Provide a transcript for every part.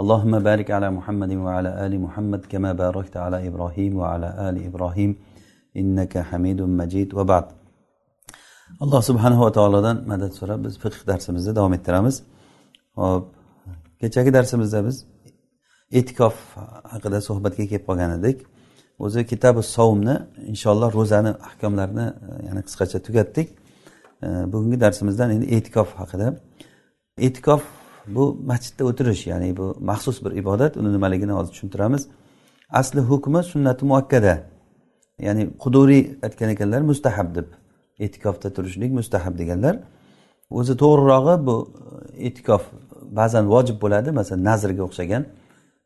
اللهم بارك على محمد وعلى آل محمد كما باركت على إبراهيم وعلى آل إبراهيم إنك حميد مجيد وبعد alloh subhanava taolodan madad so'rab biz fiqh darsimizni davom ettiramiz hop kechagi darsimizda biz e'tikof haqida suhbatga kelib qolgan edik o'zi kitabi sovumni inshaalloh ro'zani ahkomlarini yana qisqacha tugatdik bugungi darsimizdan endi e'tikof haqida e'tikof bu masjidda o'tirish ya'ni bu maxsus bir ibodat uni nimaligini hozir tushuntiramiz. Asli hukmi sunnati muakkada. Ya'ni quduriy aytgan ekanlar mustahab deb e'tikofda turishlik mustahab deganlar. O'zi to'g'rirog'i bu e'tikof ba'zan vojib bo'ladi masalan nazrga o'xshagan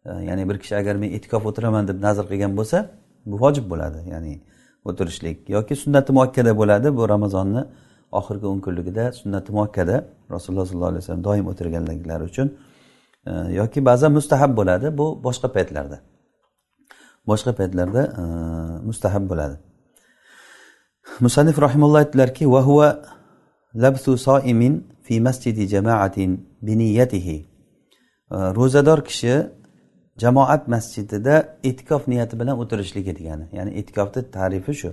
e, ya'ni bir kishi agar men e'tikof o'tiraman deb nazr qilgan bo'lsa bu vojib bo'ladi. Ya'ni o'tirishlik yoki sunnati muakkada bo'ladi bu ramazonni oxirgi o'n kunligida sunnati muakkada rasululloh sollallohu alayhi vasallam doim o'tirganliklari uchun e, yoki ba'zan mustahab bo'ladi bu boshqa paytlarda. Boshqa paytlarda e, mustahab bo'ladi. Musannif rahimulloh aytdilarki vahuva labsu soimin fi masjidi jamaatin biniyatihi e, ro'zador kishi jamoat masjidida e'tikof niyati bilan o'tirishligi degani ya'ni e'tikofni tarifi shu.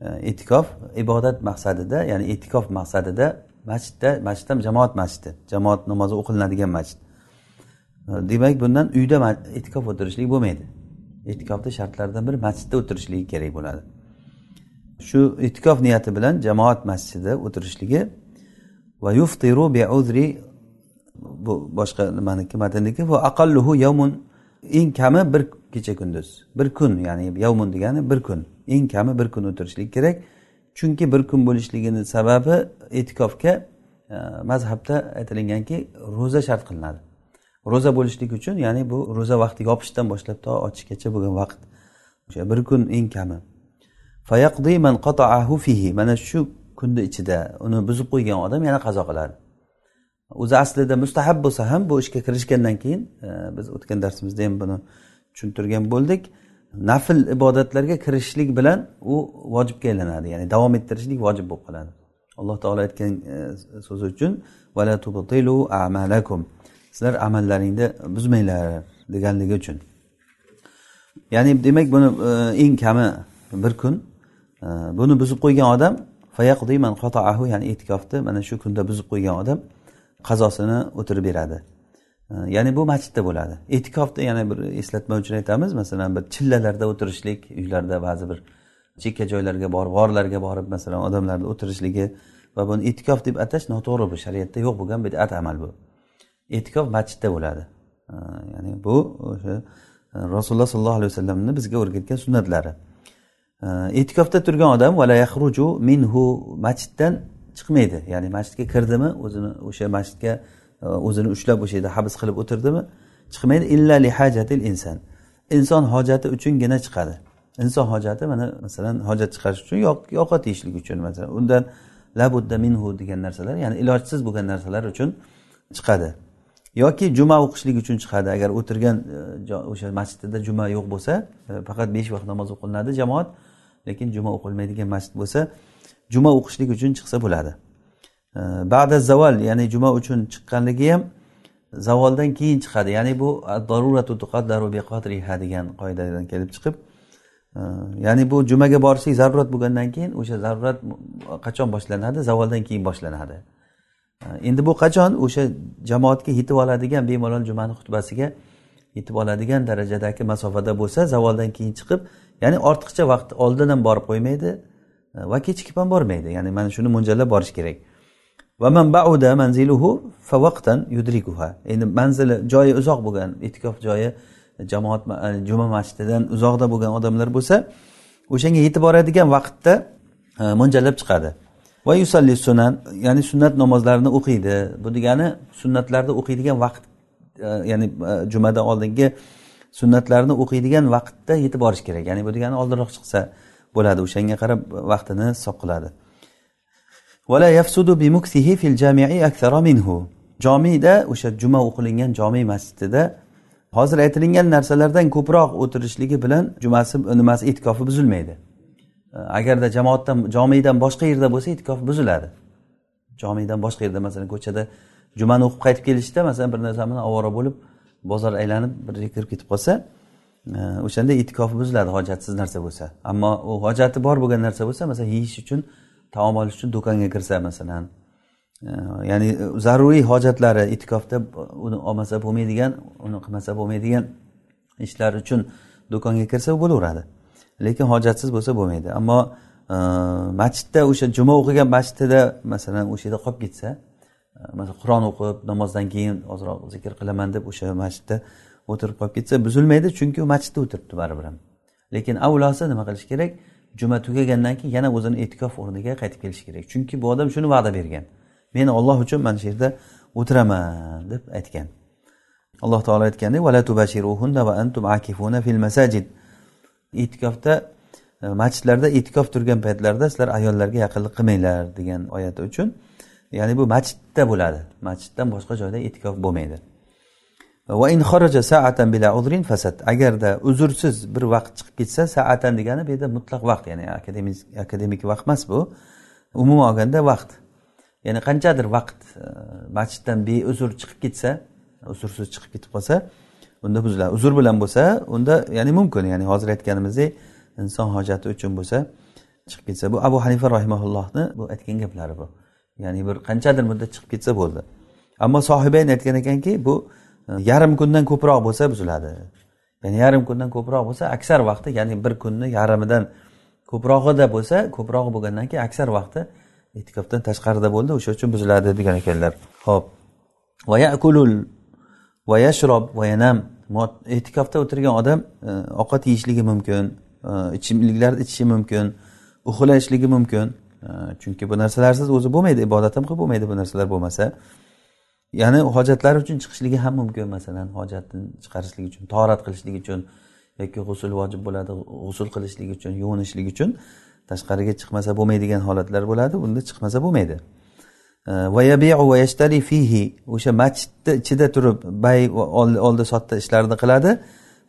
E, e'tikof ibodat maqsadida ya'ni e'tikof maqsadida masjidda masjid ham jamoat masjidi jamoat namozi o'qilinadigan masjid. E, demak bundan uyda e'tikof o'tirishlik bo'lmaydi. E'tikofni shartlaridan biri masjidda o'tirishligi kerak bo'ladi. Shu e'tikof niyati bilan jamoat masjidida o'tirishligi va yuftiru bi uzri bu boshqa nimaniki matnniki va aqalluhu yawmun eng kami bir kecha kunduz bir kun ya'ni yavmun degani bir kun. Eng kami bir kun o'tirishlik kerak. Chunki bir kun bo'lishligini sababi e'tikofga e, mazhabda aytilinganki ro'za shart qilinadi. Ro'za bo'lishlik uchun ya'ni bu ro'za vaqti yopishdan boshlab to ochishgacha bo'lgan vaqt. O'sha bir kun eng kami. Man fihi. Mana shu kunni ichida uni buzib qo'ygan odam yana qazo qiladi. O'zi aslida mustahab bo'lsa ham bu ishga kirishgandan keyin e, biz o'tgan darsimizda ham buni tushuntirgan bo'ldik. Nafl ibodatlarga kirishlik bilan u vojibga aylanadi. Ya'ni davom ettirishlik vojib bo'lib qoladi. Alloh taolo aytgan e, so'zi uchun amalakum. Sizlar amallaringni buzmanglar deganligi uchun. Ya'ni demak buni e, eng kami bir kun e, buni buzib qo'ygan odam ya'ni e'tikofni mana shu kunda buzib qo'ygan odam qazosini o'tirib beradi. Ya'ni bu masjidda bo'ladi. E'tikofni yana bir eslatma uchun aytamiz. Masalan bir chillalarda o'tirishlik uylarda ba'zi bir chekka joylarga borib g'orlarga borib masalan odamlarni o'tirishligi va buni e'tikof deb atash noto'g'ri bu. Shariatda yo'q bo'lgan bidat amal bu. E'tikof masjidda bo'ladi. Ya'ni bu o'sha e, rasululloh sollallohu alayhi vasallamni bizga o'rgatgan sunnatlari. E'tikofda turgan odam vala yaxruju minhu masjiddan chiqmaydi. Ya'ni masjidga kirdimi o'zini o'sha masjidga o'zini ushlab o'sha yerda habs qilib o'tirdimi? Chiqmaydi. Illa li hajatil inson inson hojati uchungina chiqadi. Inson hojati mana masalan hojat chiqarish uchun ovqat yeyishlik uchun masalan undan labudda minhu degan narsalar ya'ni ilojsiz bo'lgan narsalar uchun chiqadi. Yoki juma o'qishlik uchun chiqadi. Agar o'tirgan e, o'sha masjidida juma yo'q bo'lsa e, faqat besh vaqt namoz o'qilinadi jamoat lekin juma o'qilmaydigan masjid bo'lsa juma o'qishlik uchun chiqsa bo'ladi. Ba'da zaval ya'ni juma uchun chiqqanligi ham zavoldan keyin chiqadi. Ya'ni bu daruratu tuqaddaru biqadriha degan qoidadan kelib chiqib e, ya'ni bu jumaga borishlik zarurat bo'lgandan keyin o'sha zarurat qachon boshlanadi? Zavoldan keyin boshlanadi. E, endi bu qachon? O'sha jamoatga yetib oladigan bemalol jumani xutbasiga yetib oladigan darajadagi masofada bo'lsa zavoldan keyin chiqib ya'ni ortiqcha vaqt oldin ham borib qo'ymaydi e, va kechikib ham bormaydi. Ya'ni mana shuni mo'ljallab borish kerak. Endi manzili joyi uzoq bo'lgan e'tikof joyi jamoat e, juma masjididan uzoqda bo'lgan odamlar bo'lsa o'shanga yetib boradigan vaqtda e, mo'ljallab chiqadi. Va yusalli sunan ya'ni sunnat namozlarini o'qiydi. Bu degani sunnatlarni o'qiydigan vaqt e, ya'ni jumadan oldingi sunnatlarni o'qiydigan vaqtda yetib borish kerak. Ya'ni bu degani oldinroq chiqsa bo'ladi. O'shanga qarab vaqtini hisob qiladi jomiyda o'sha juma o'qilingan jomiy masjidida. Hozir aytilingan narsalardan ko'proq o'tirishligi bilan jumasi nimasi e'tikofi buzilmaydi. Agarda jamoatdan jomiydan boshqa yerda bo'lsa e'tikof buziladi. Jomiydan boshqa yerda masalan ko'chada jumani o'qib qaytib kelishda masalan bir narsa bilan ovora bo'lib bozor aylanib bir yerga kirib ketib qolsa o'shanda e'tikofi buziladi hojatsiz narsa bo'lsa. Ammo u hojati bor bo'lgan narsa bo'lsa masalan yeyish uchun taom olish uchun do'konga kirsa masalan e, ya'ni zaruriy hojatlari itikofda uni olmasa bo'lmaydigan uni qilmasa bo'lmaydigan ishlar uchun do'konga kirsa bo'laveradi. Lekin hojatsiz bo'lsa bo'lmaydi. Ammo e, masjidda o'sha juma o'qigan masjidida masalan o'sha yerda qolib ketsa e, masalan qur'on o'qib namozdan keyin ozroq zikr qilaman deb o'sha masjidda o'tirib qolib ketsa buzilmaydi. Chunki u masjidda o'tiribdi baribir ham. Lekin avlosi nima qilish kerak? Juma tugagandan keyin yana o'zini e'tikof o'rniga qaytib kelishi kerak. Chunki bu odam shuni va'da bergan. Men olloh uchun mana shu yerda o'tiraman deb aytgan. Alloh taolo aytgandek e'tikofda e, masjidlarda e'tikof turgan paytlarda sizlar ayollarga yaqinlik qilmanglar degan oyati uchun ya'ni bu masjidda bo'ladi. Masjiddan boshqa joyda e'tikof bo'lmaydi. Agarda uzrsiz bir vaqt chiqib ketsa saatan degani bu yerda mutlaq vaqt ya'ni akademik akademik vaqt emas bu. Umuman olganda vaqt. Ya'ni qanchadir vaqt e, masjiddan beuzr chiqib ketsa uzrsiz chiqib ketib qolsa unda buziladi uzr bilan bo'lsa unda ya'ni mumkin ya'ni hozir aytganimizdek inson hojati uchun bo'lsa chiqib ketsa. Bu abu hanifa rahimaullohni bu aytgan gaplari bu. Ya'ni bir qanchadir muddat chiqib ketsa bo'ldi. Ammo sohibayn aytgan ekanki bu e, yarim kundan ko'proq bo'lsa buziladi. Ya'ni yarim kundan ko'proq bo'lsa aksar vaqti ya'ni bir kunni yarimidan ko'prog'ida bo'lsa ko'prog'i bo'lgandan keyin aksar vaqti e'tikofdan tashqarida bo'ldi o'sha uchun buziladi degan ekanlar. Ho'p va yashrob va yanam. E'tikofda o'tirgan odam e, ovqat yeyishligi mumkin e, ichimliklarni ichishi mumkin uxlashligi mumkin. E, chunki bu narsalarsiz o'zi bo'lmaydi ibodat ham qilib bo'lmaydi bu narsalar bo'lmasa. Ya'ni hojatlari uchun chiqishligi ham mumkin masalan hojatni chiqarishlik uchun torat qilishlik uchun yoki g'usul vojib bo'ladi g'usul qilishlik uchun yuvinishlik uchun tashqariga chiqmasa bo'lmaydigan holatlar bo'ladi bunda chiqmasa bo'lmaydi. O'sha masjidni ichida turib bay oldi sotdi ishlarini qiladi.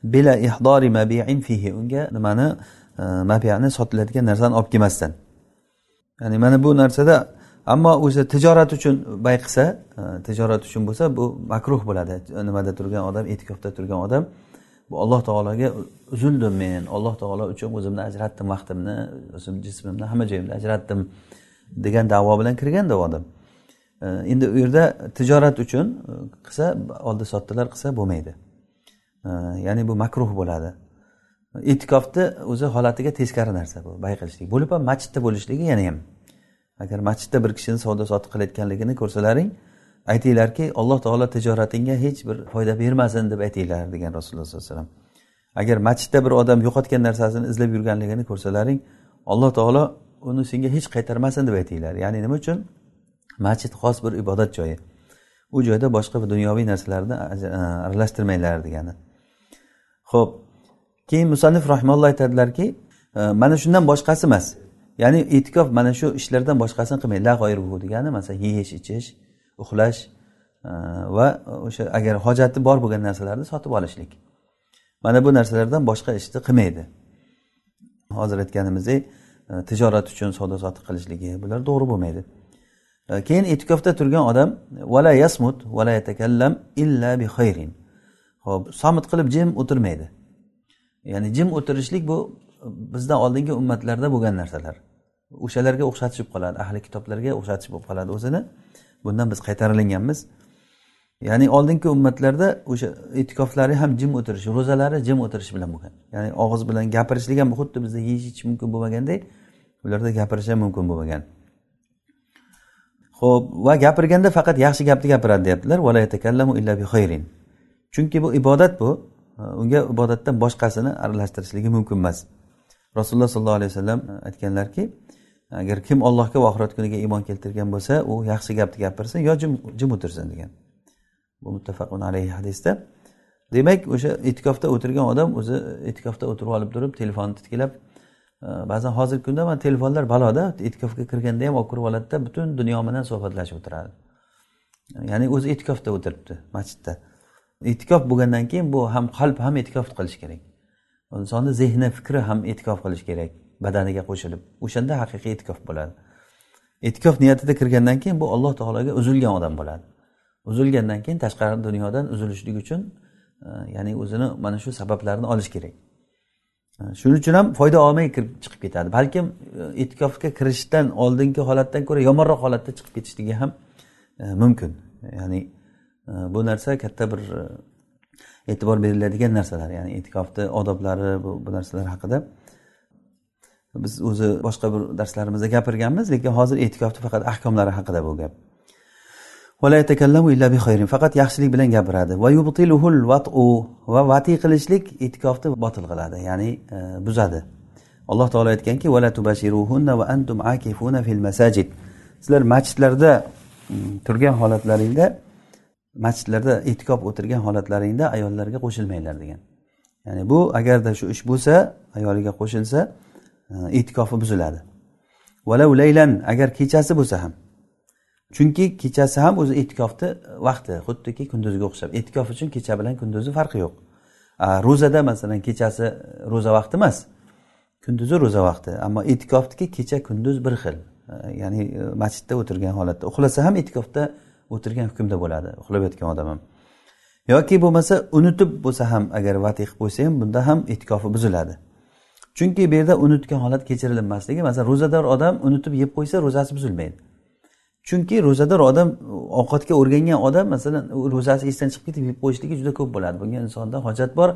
Bila ihdori mabiin fihi unga nimani e, mabiyani sotiladigan narsani olib kelmasdan. Ya'ni mana bu narsada ammo o'sha tijorat uchun bay qilsa e, tijorat uchun bo'lsa bu makruh bo'ladi. Nimada turgan odam e'tikofda turgan odam bu alloh taologa uzildim men. Alloh taolo uchun o'zimni ajratdim vaqtimni o'zim jismimni hamma joyimni ajratdim degan davo bilan kirganda u odam. E, endi u yerda tijorat uchun e, qilsa oldi sotdilar qilsa bo'lmaydi. Ya'ni bu makruh bo'ladi. E'tikofni o'zi holatiga teskari narsa bu bay qilishlik bo'lib ham masjidda bo'lishligi yana ham agar masjidda bir kishini savdo sotiq qilayotganligini ko'rsalaring aytinglarki alloh taolo tijoratingga hech bir foyda bermasin deb aytinglar degan rasululloh sollallohu alayhi vasallam. Agar masjidda bir odam yo'qotgan narsasini izlab yurganligini ko'rsalaring alloh taolo uni senga hech qaytarmasin deb aytinglar. Ya'ni nima uchun? Masjid xos bir ibodat joyi. U joyda boshqa dunyoviy narsalarni aralashtirmanglar degani. Ho'p keyin musannif rahimalloh aytadilarki e, mana shundan boshqasi emas. Ya'ni e'tikof mana shu ishlardan boshqasini qilmaydi. La g'oyruhu degani masalan yeyish ichish uxlash e, va o'sha agar hojati bor bo'lgan narsalarni sotib olishlik. Mana bu narsalardan boshqa ishni qilmaydi. Hozir aytganimizdek e, tijorat uchun savdo sotiq qilishligi bular to'g'ri bo'lmaydi. E, keyin e'tikofda turgan odam vala yasmut vala yatakallam illa bi xayrin ho'p somit qilib jim o'tirmaydi. Ya'ni jim o'tirishlik bu bizdan oldingi ummatlarda bo'lgan narsalar. O'shalarga o'xshatishib qoladi ahli kitoblarga o'xshatish bo'lib qoladi o'zini. Bundan biz qaytarilinganmiz ya'ni oldingi ummatlarda o'sha e'tikoflari ham jim o'tirish ro'zalari jim o'tirish bilan bo'lgan. Ya'ni og'iz bilan gapirishlik ham xuddi bizda yeyish ichish mumkin bo'lmagandek ularda gapirish ham mumkin bo'lmagan. Ho'p va gapirganda faqat yaxshi gapni gapiradi deyaptilar chunki bu ibodat bu. Unga ibodatdan boshqasini aralashtirishligi mumkin emas rasululloh sollallohu alayhi vasallam aytganlarki agar kim allohga va oxirat kuniga iymon keltirgan bo'lsa u yaxshi gapni gapirsin yo jim jim o'tirsin degan. Bu muttafaqun alayhi hadisda. Demak o'sha e'tikofda o'tirgan odam o'zi e'tikofda o'tirib olib turib telefonni titkilab e, ba'zan hozirgi kunda mana telefonlar baloda e'tikofga kirganda ham olib kirib oladida butun dunyo bilan suhbatlashib o'tiradi. Ya'ni o'zi e'tikofda o'tiribdi masjidda. E'tikof bo'lgandan keyin bu ham qalb ham e'tikof qilish kerak. Insonni zehni fikri ham e'tikof qilish kerak. Badaniga qo'shilib o'shanda haqiqiy e'tikof bo'ladi. E'tikof niyatida kirgandan keyin bu alloh taologa uzilgan odam bo'ladi. Uzilgandan keyin tashqari dunyodan uzilishlik uchun e, ya'ni o'zini mana shu sabablarni olish kerak. E, shuning uchun ham foyda olmay kirib chiqib ketadi. Balkim e, e'tikofga kirishdan oldingi holatdan ko'ra yomonroq holatda chiqib ketishligi ham mumkin. Ya'ni bu narsa katta bir e'tibor beriladigan narsalar. Ya'ni e'tikofni odoblari bu, bu narsalar haqida biz o'zi boshqa bir darslarimizda gapirganmiz lekin hozir e'tikofni faqat ahkomlari haqida bu gap. Faqat yaxshilik bilan gapiradi. Va vati qilishlik e'tikofni botil qiladi ya'ni e, buzadi. Alloh taolo aytganki sizlar masjidlarda turgan holatlaringda masjidlarda e'tikof o'tirgan holatlaringda ayollarga qo'shilmanglar degan. Ya'ni bu agarda shu ish bo'lsa ayoliga qo'shilsa Э, e'tikofi buziladi. Valau laylan agar kechasi bo'lsa ham. Chunki kechasi ham o'zi e'tikofni e, vaqti xuddiki kunduzga o'xshab. E'tikof uchun kecha bilan kunduzi farqi yo'q. Ro'zada masalan kechasi ro'za vaqti emas kunduzi ro'za vaqti. Ammo e'tikofniki kecha kunduz bir xil. E, ya'ni e, masjidda o'tirgan holatda. Uxlasa ham e'tikofda o'tirgan hukmda bo'ladi uxlab yotgan odam ham. Yoki bo'lmasa unutib bo'lsa ham agar vatiq qilib qo'ysa ham bunda ham e'tikofi buziladi. Chunki bu yerda unutgan holat kechirilmasligi masalan ro'zador odam unutib yeb qo'ysa ro'zasi buzilmaydi. Chunki ro'zador odam ovqatga o'rgangan odam masalan ro'zasi esdan chiqib ketib yeb qo'yishligi juda ko'p bo'ladi. Bunga insonda hojat bor.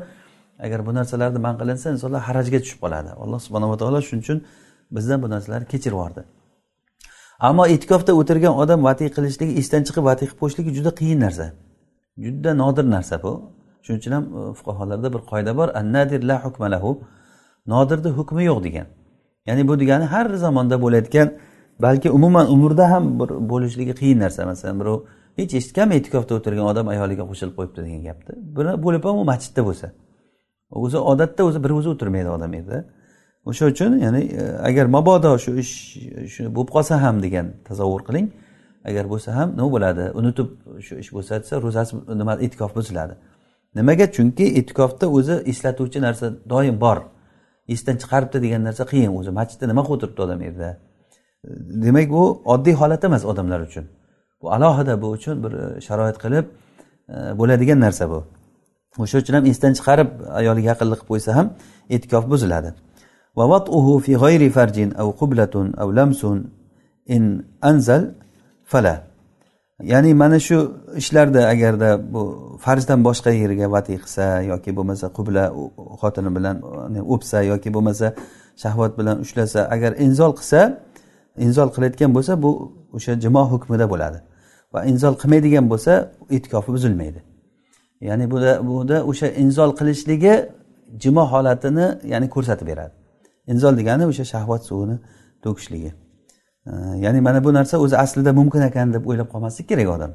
Agar bu narsalarni man qilinsa insonlar harajga tushib qoladi. Alloh subhanava taolo shuning uchun bizdan bu narsalarni kechirib yubordi. Ammo e'tikofda o'tirgan odam vatiy qilishligi esdan chiqib vatiy qilib qo'yishligi juda qiyin narsa. Juda nodir narsa bu. Shuning uchun ham fuqarolarda bir qoida bor. Annadir la hukmalahu nodirni hukmi yo'q degan. Ya'ni bu degani har zamonda bo'layotgan balki umuman umrda ham bir bo'lishligi qiyin narsa. Masalan birov hech eshitganmi e'tikofda o'tirgan odam ayoliga qo'shilib qo'yibdi degan gapni bo'lib ham u masjidda bo'lsa. O'zi odatda o'zi bir o'zi o'tirmaydi odam yerda. O'sha uchun ya'ni e, agar mabodo shu ish shu bo'lib qolsa ham degan tasavvur qiling. Agar bo'lsa ham nima bo'ladi? Unutib shu ish bo'lsa desa ro'zasi nima e'tikof buziladi. Nimaga? Chunki e'tikofda o'zi eslatuvchi narsa doim bor. esdan chiqaribdi degan narsa qiyin o'zi masjidda nima qilib o'tiribdi odam yerda demak bu oddiy holat emas odamlar uchun bu alohida bu uchun bir e, sharoit qilib e, bo'ladigan narsa bu o'sha uchun ham esdan chiqarib ayoliga yaqinlik qilib qo'ysa ham e'tikof buziladi ووطئه في غير فرج أو قبلة أو لمس إن أنزل فلا ya'ni mana shu ishlarda agarda bu farzdan boshqa yerga vatiy qilsa yoki bo'lmasa qubla xotini bilan o'psa yoki bo'lmasa shahvat bilan ushlasa agar inzol qilsa inzol qilayotgan bo'lsa bu o'sha jimo hukmida bo'ladi. Va inzol qilmaydigan bo'lsa e'tikofi buzilmaydi. Ya'ni buda buda o'sha inzol qilishligi jimo holatini ya'ni ko'rsatib beradi. Inzol degani o'sha shahvat suvini to'kishligi. Ya'ni mana bu narsa o'zi aslida mumkin ekan deb o'ylab qolmaslik kerak odam.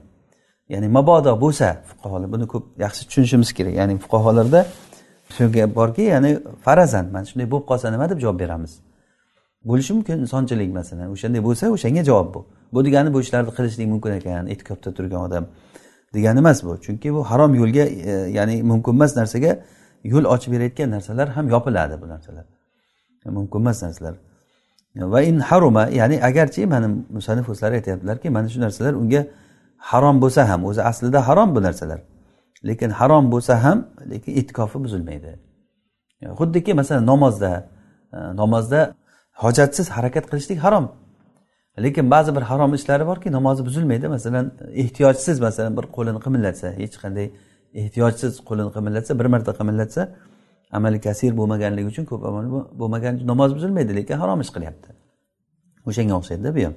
Ya'ni mabodo bo'lsa fuqarolar buni ko'p yaxshi tushunishimiz kerak. Ya'ni fuqarolarda shu gap borki ya'ni farazan mana shunday bo'lib qolsa nima deb javob beramiz? Bo'lishi mumkin insonchilik masalan o'shanday bo'lsa o'shanga javob bu. Bu degani bu ishlarni qilishlik mumkin ekan e'tikofda turgan odam degani emas bu. Chunki bu harom yo'lga e, ya'ni mumkin emas narsaga yo'l ochib berayotgan narsalar ham yopiladi bu narsalar. Mumkin emas narsalar. Va in haruma ya'ni agarchi mana musanif o'zlari aytyaptilarki mana shu narsalar unga harom bo'lsa ham o'zi aslida harom bu narsalar. Lekin harom bo'lsa ham lekin e'tikofi buzilmaydi. Xuddiki masalan namozda e, namozda hojatsiz harakat qilishlik harom. Lekin ba'zi bir harom ishlari borki namozi buzilmaydi. Masalan ehtiyojsiz masalan bir qo'lini qimillatsa hech qanday ehtiyojsiz qo'lini qimillatsa bir marta qimillatsa amali kasir bo'lmaganligi uchun ko'p amal bo'lmagan namoz buzilmaydi lekin harom ish qilyapti. O'shanga o'xshaydida bu ham.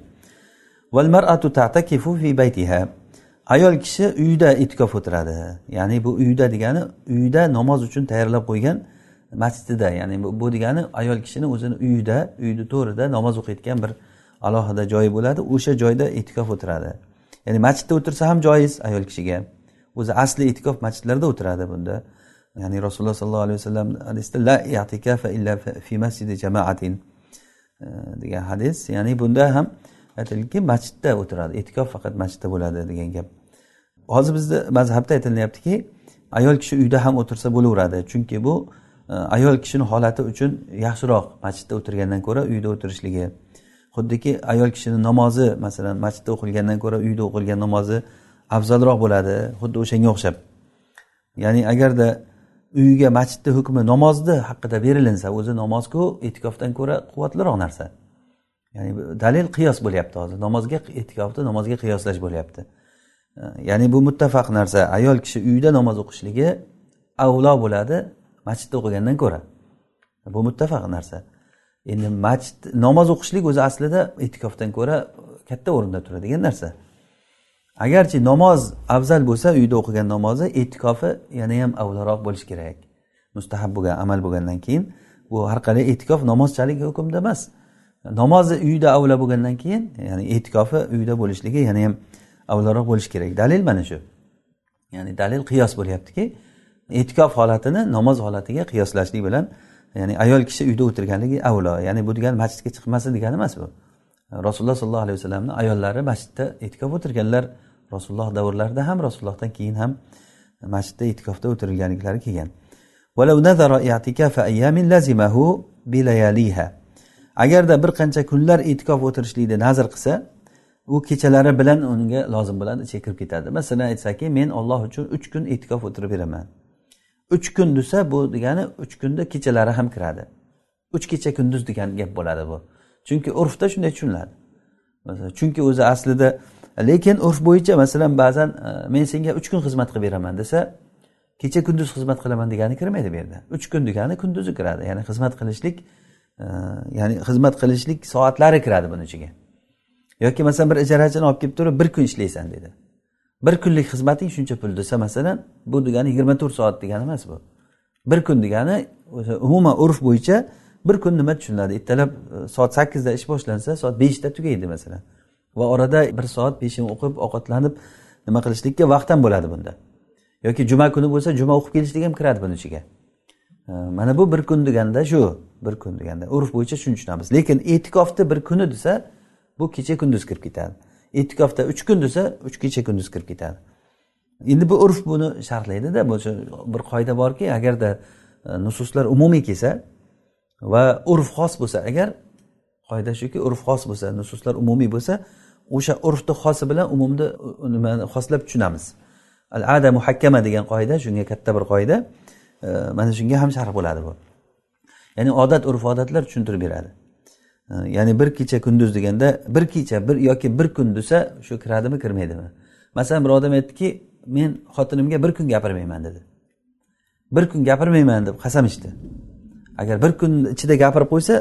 Ayol kishi uyida itikof o'tiradi. Ya'ni bu uyda degani uyda namoz uchun tayyorlab qo'ygan masjidida ya'ni bu degani ayol kishini o'zini uyida uyni to'rida namoz o'qiyotgan bir alohida joyi bo'ladi. O'sha joyda itikof o'tiradi. Ya'ni masjidda o'tirsa ham joiz ayol kishiga. O'zi asli itkof masjidlarda o'tiradi bunda. Ya'ni rasululloh sollallohu alayhi vasallam hadisda la i'tikafa illa fi masjidi jamaatin degan hadis. Ya'ni bunda ham aytiladiki masjidda o'tiradi. E'tikof faqat masjidda bo'ladi degan gap. Hozir bizni mazhabda aytilyaptiki ayol kishi uyda ham o'tirsa bo'laveradi. Chunki bu e, ayol kishini holati uchun yaxshiroq masjidda o'tirgandan ko'ra uyda o'tirishligi. Xuddiki ayol kishini namozi masalan masjidda o'qilgandan ko'ra uyda o'qilgan namozi afzalroq bo'ladi. Xuddi o'shanga o'xshab. Ya'ni agarda uyiga masjidni hukmi namozni haqida berilinsa o'zi namozku e'tikofdan ko'ra quvvatliroq narsa. Ya'ni dalil qiyos bo'lyapti hozir. Namozga e'tikofni namozga qiyoslash bo'lyapti. Ya'ni bu muttafaq narsa. Ayol kishi uyda namoz o'qishligi avlo bo'ladi masjidda o'qigandan ko'ra. Bu muttafaq narsa. Endi masjid namoz o'qishlik o'zi aslida e'tikofdan ko'ra katta o'rinda turadigan narsa. Agarchi namoz afzal bo'lsa uyda o'qigan namozi e'tikofi yana ham avvalroq bo'lishi kerak. Mustahab bo'lgan amal bo'lgandan keyin bu har qalay e'tikof namozchalik hukmda emas. Namozi uyda avlo bo'lgandan keyin ya'ni e'tikofi uyda bo'lishligi yana ham avvalroq bo'lishi kerak. Dalil mana shu. Ya'ni dalil qiyos bo'lyaptiki e'tikof holatini namoz holatiga qiyoslashlik bilan ya'ni ayol kishi uyda o'tirganligi avlo ya'ni bu degani masjidga chiqmasin degani emas bu. Rasululloh sollallohu alayhi vasallamni ayollari masjidda e'tikof o'tirganlar rasululloh davrlarida ham rasulullohdan keyin ham masjidda e'tikofda o'tirilganliklari kelgan. Agarda bir qancha kunlar e'tikof o'tirishlikni nazr qilsa u kechalari bilan unga lozim bo'ladi ichiga kirib ketadi. Masalan aytsaki men olloh uchun uch kun e'tikof o'tirib beraman. Uch kun desa bu degani uch kunda kechalari ham kiradi. Uch kecha kunduz degan gap bo'ladi bu. Chunki urfda shunday tushuniladi. Chunki o'zi aslida lekin urf bo'yicha masalan ba'zan e, men senga uch kun xizmat qilib beraman desa kecha kunduz xizmat qilaman degani kirmaydi bu yerda. Uch kun degani kunduzi kiradi. Ya'ni xizmat qilishlik e, ya'ni xizmat qilishlik soatlari kiradi buni ichiga. Yoki masalan bir ijarachini olib kelib turib bir kun ishlaysan dedi. Bir kunlik xizmating shuncha pul desa masalan bu degani yigirma to'rt soat degani emas bu. Bir kun degani o'sha umuman urf bo'yicha bir kun nima tushuniladi? Ertalab e, soat sakkizda ish boshlansa soat beshda tugaydi masalan. Va orada bir soat peshin o'qib ovqatlanib nima qilishlikka vaqt ham bo'ladi bunda. Yoki juma kuni bo'lsa juma o'qib kelishlik ham kiradi buni ichiga. Mana bu bir kun deganda shu bir kun deganda urf bo'yicha shuni tushunamiz. Lekin e'tikofni bir kuni desa bu kecha kunduz kirib ketadi. E'tikofda uch kun desa uch kecha kunduz kirib ketadi. Endi bu urf buni sharhlaydida bir qoida borki agarda e, nususlar umumiy kelsa va urf xos bo'lsa agar qoida shuki urf xos bo'lsa nususlar umumiy bo'lsa o'sha urfni xosi bilan umumni nimani xoslab tushunamiz. Al ada muhakkama degan qoida shunga katta bir qoida e, mana shunga ham sharh bo'ladi bu. Ya'ni odat urf odatlar tushuntirib beradi. E, ya'ni bir kecha kunduz deganda bir kecha bir yoki bir kun desa shu kiradimi kirmaydimi? Masalan bir odam aytdiki men xotinimga bir kun gapirmayman dedi. Bir kun gapirmayman deb qasam ichdi. Agar bir kun ichida gapirib qo'ysa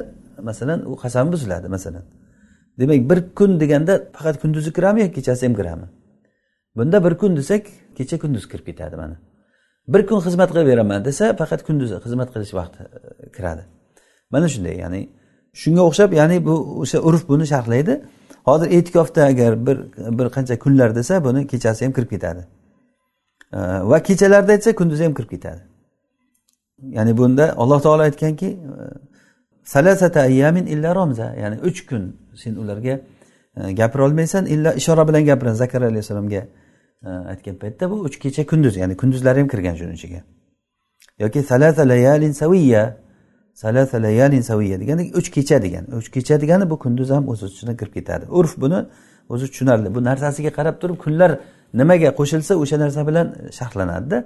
masalan u qasam buziladi masalan. Demak bir kun deganda faqat kunduzi kiradimi yoki kechasi ham kiradimi bunda bir kun desak kecha kunduz kirib ketadi mana. Bir kun xizmat qilib beraman desa faqat kunduzi xizmat qilish vaqti e, kiradi. Mana shunday ya'ni shunga o'xshab ya'ni bu o'sha urf buni sharhlaydi. Hozir e'tikofda agar bir bir qancha kunlar desa buni kechasi ham kirib ketadi. E, va kechalarda aytsa kunduzi ham kirib ketadi. Ya'ni bunda alloh taolo aytganki e, salasata ayyamin illa romza ya'ni uch kun sen ularga e, gapira olmaysan illa ishora bilan gapirin zakariya alayhissalomga e, aytgan paytda bu uch kecha kunduz ya'ni kunduzlari ham kirgan shuni ichiga. Yoki salasa layalin saviya salasa layalin saviya degani uch kecha degani uch kecha degani bu kunduz ham o'z ichidan kirib ketadi. Urf buni o'zi tushunarli. Bu narsasiga qarab turib kunlar nimaga qo'shilsa o'sha narsa bilan sharhlanadida.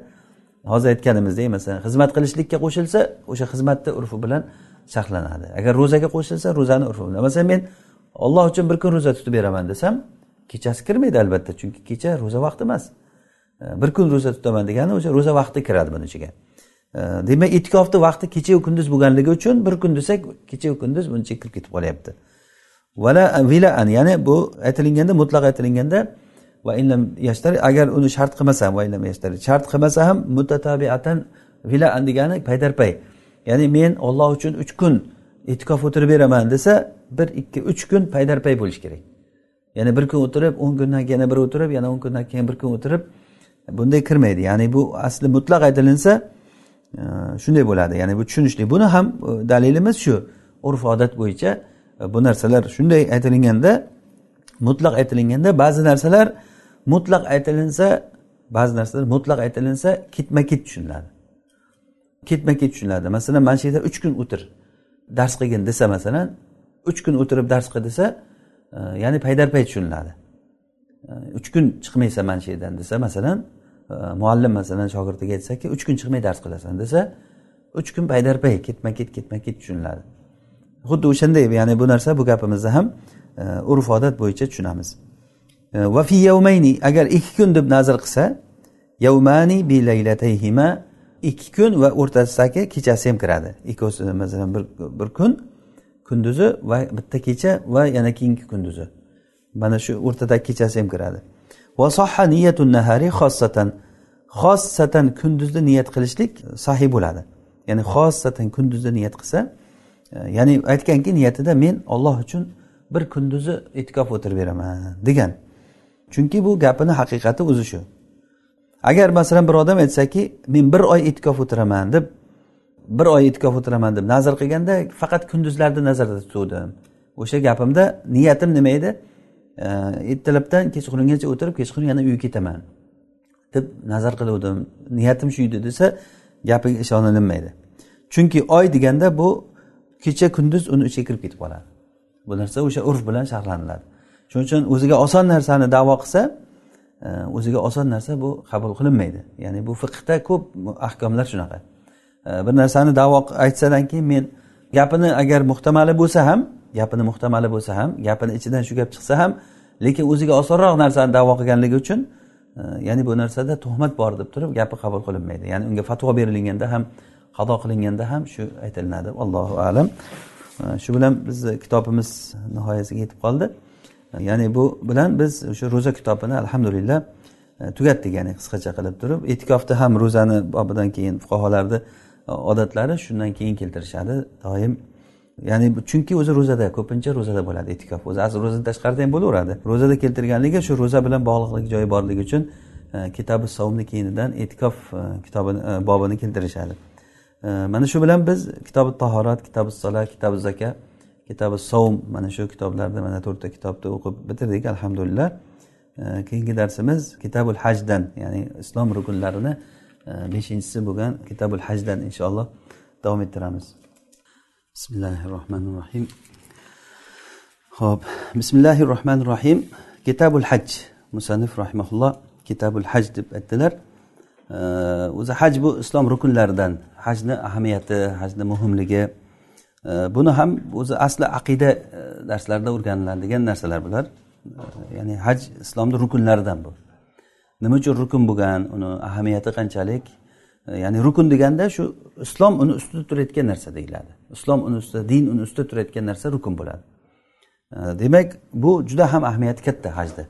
Hozir aytganimizdek masalan xizmat qilishlikka qo'shilsa o'sha xizmatni urfi bilan sharhlanadi. Agar ro'zaga qo'shilsa ro'zani urfi bilan. Masalan men olloh uchun bir kun ro'za tutib beraman desam kechasi kirmaydi albatta chunki kecha ro'za vaqti emas. E, bir kun ro'za tutaman degani o'sha ro'za vaqti kiradi buni ichiga. E, demak e'tikofni vaqti kechayu kunduz bo'lganligi uchun bir kun desak kechayu kunduz buni ichiga kirib ketib qolyapti. Vala vilaan ya'ni bu aytilganda mutlaq aytilganda va illam yashtari agar uni shart qilmasa va illam yashtari shart qilmasa ham mutatabiatan vilaan degani paydarpay. Ya'ni men olloh uchun uch kun e'tikof o'tirib beraman desa bir ikki uch kun paydarpay bo'lishi kerak. Ya'ni bir kun o'tirib o'n kundan keyin yana bir o'tirib yana o'n kundan keyin bir kun o'tirib bunday kirmaydi. Ya'ni bu asli mutlaq aytilinsa e, shunday bo'ladi. Ya'ni bu tushunishli. Buni ham e, dalilimiz shu urf odat bo'yicha e, bu narsalar shunday aytilganda mutlaq aytilganda ba'zi narsalar mutlaq aytilinsa ba'zi narsalar mutlaq aytilinsa ketma ket tushuniladi. Ketma ket tushuniladi. Masalan mana shu yerda uch kun o'tir dars qilgin desa masalan uch kun o'tirib dars qil desa e, ya'ni paydarpay tushuniladi. E, uch kun chiqmaysan mana shu yerdan desa masalan e, muallim masalan shogirdiga aytsaki uch kun chiqmay dars qilasan desa uch kun paydarpay ketma ket ketma ket tushuniladi. Xuddi o'shanday ya'ni bu narsa bu gapimizni ham urf odat bo'yicha tushunamiz. Va fi yawmayni agar ikki kun deb nazr qilsa yawmani bi laylatayhima ikki kun va o'rtasidagi kechasi ham kiradi. Ikkovsi masalan bir bir kun kunduzi va bitta kecha va yana keyingi kunduzi. Mana shu o'rtadagi kechasi ham kiradi. Nahari xossatan. Xossatan kunduzni niyat qilishlik sahih bo'ladi. Ya'ni xossatan kunduzni niyat qilsa e, ya'ni aytganki niyatida men olloh uchun bir kunduzi e'tikof o'tirib beraman degan. Chunki bu gapini haqiqati o'zi shu. Agar masalan bir odam aytsaki men bir oy e'tikof o'tiraman deb bir oy e'tikof o'tiraman deb nazr qilganda faqat kunduzlarni nazarda tutuvdim. O'sha gapimda niyatim nima edi? E, ertalabdan kechqurungacha o'tirib kechqurun yana uyga ketaman deb nazar qiluvdim. Niyatim shu edi desa gapiga ishonilinmaydi chunki oy deganda bu kecha kunduz uni ichiga kirib ketib qoladi. Bu narsa o'sha urf bilan sharhlaniladi shuning uchun o'ziga oson narsani davo qilsa e, o'ziga oson narsa bu qabul qilinmaydi. Ya'ni bu fiqda ko'p ahkomlar shunaqa. Bir narsani davo aytsadan keyin men gapini agar muhtamali bo'lsa ham gapini muhtamali bo'lsa ham gapini ichidan shu gap chiqsa ham lekin o'ziga osonroq narsani davo qilganligi uchun e, ya'ni bu narsada tuhmat bor deb turib gapi qabul qilinmaydi. Ya'ni unga fatvo berilganda ham qado qilinganda ham shu aytilinadi. Allohu alam. E, shu bilan bizni kitobimiz nihoyasiga yetib qoldi. E, ya'ni bu bilan biz o'sha ro'za kitobini alhamdulillah tugatdik ya'ni qisqacha qilib turib. E'tikofda ham ro'zani bobidan keyin fuqarolarni odatlari shundan keyin keltirishadi doim. Ya'ni chunki o'zi ro'zada ko'pincha ro'zada bo'ladi e'tikof o'zi asl ro'zadan tashqarida ham bo'laveradi. Ro'zada keltirganligi shu ro'za bilan bog'liqlik joyi borligi uchun e, kitobi savmni keyinidan e'tikof e, kitobini e, bobini keltirishadi. Mana shu bilan biz kitobi tahorat kitobi sola kitobi zaka kitobi savm mana shu kitoblarni mana to'rtta kitobni o'qib bitirdik alhamdulillah. Keyingi darsimiz kitabul hajdan ya'ni islom rukunlarini Э, beshinchisi bo'lgan kitabul hajdan inshaalloh davom ettiramiz. Bismillahi rohmanir rohim ho'p bismillahi rohmanir rohim kitabul haj musannif rahimaulloh kitabul haj deb aytdilar. O'zi haj bu islom rukunlaridan hajni ahamiyati hajni muhimligi. Buni ham o'zi asli aqida e, darslarida o'rganiladigan narsalar bular. Ya'ni haj islomni rukunlaridan bu. Nima uchun rukun bo'lgan? Uni ahamiyati qanchalik? Ya'ni rukun deganda shu islom uni ustida turayotgan narsa deyiladi. Islom uni ustida din uni ustida turayotgan narsa rukun bo'ladi. Demak bu juda ham ahamiyati katta hajda.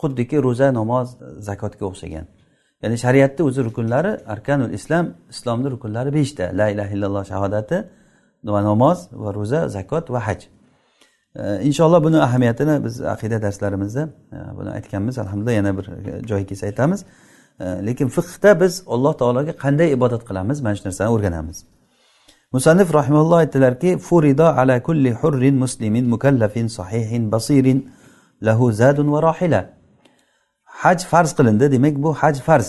Xuddiki ro'za namoz zakotga o'xshagan. Ya'ni shariatni o'zi rukunlari arkanul islom islomni rukunlari beshta. La ilaha illalloh shahodati va namoz va ro'za zakot va haj. Inshaalloh buni ahamiyatini biz aqida darslarimizda e, buni aytganmiz. Alhamdulillah yana bir e, joyi kelsa aytamiz. E, lekin fiqda biz alloh taologa qanday ibodat qilamiz? Mana shu narsani o'rganamiz. Musannif rahimalloh aytdilarki furido ala kulli hurrin muslimin mukallafin sahihin basirin lahu zadun va rohila haj farz qilindi demak bu haj farz.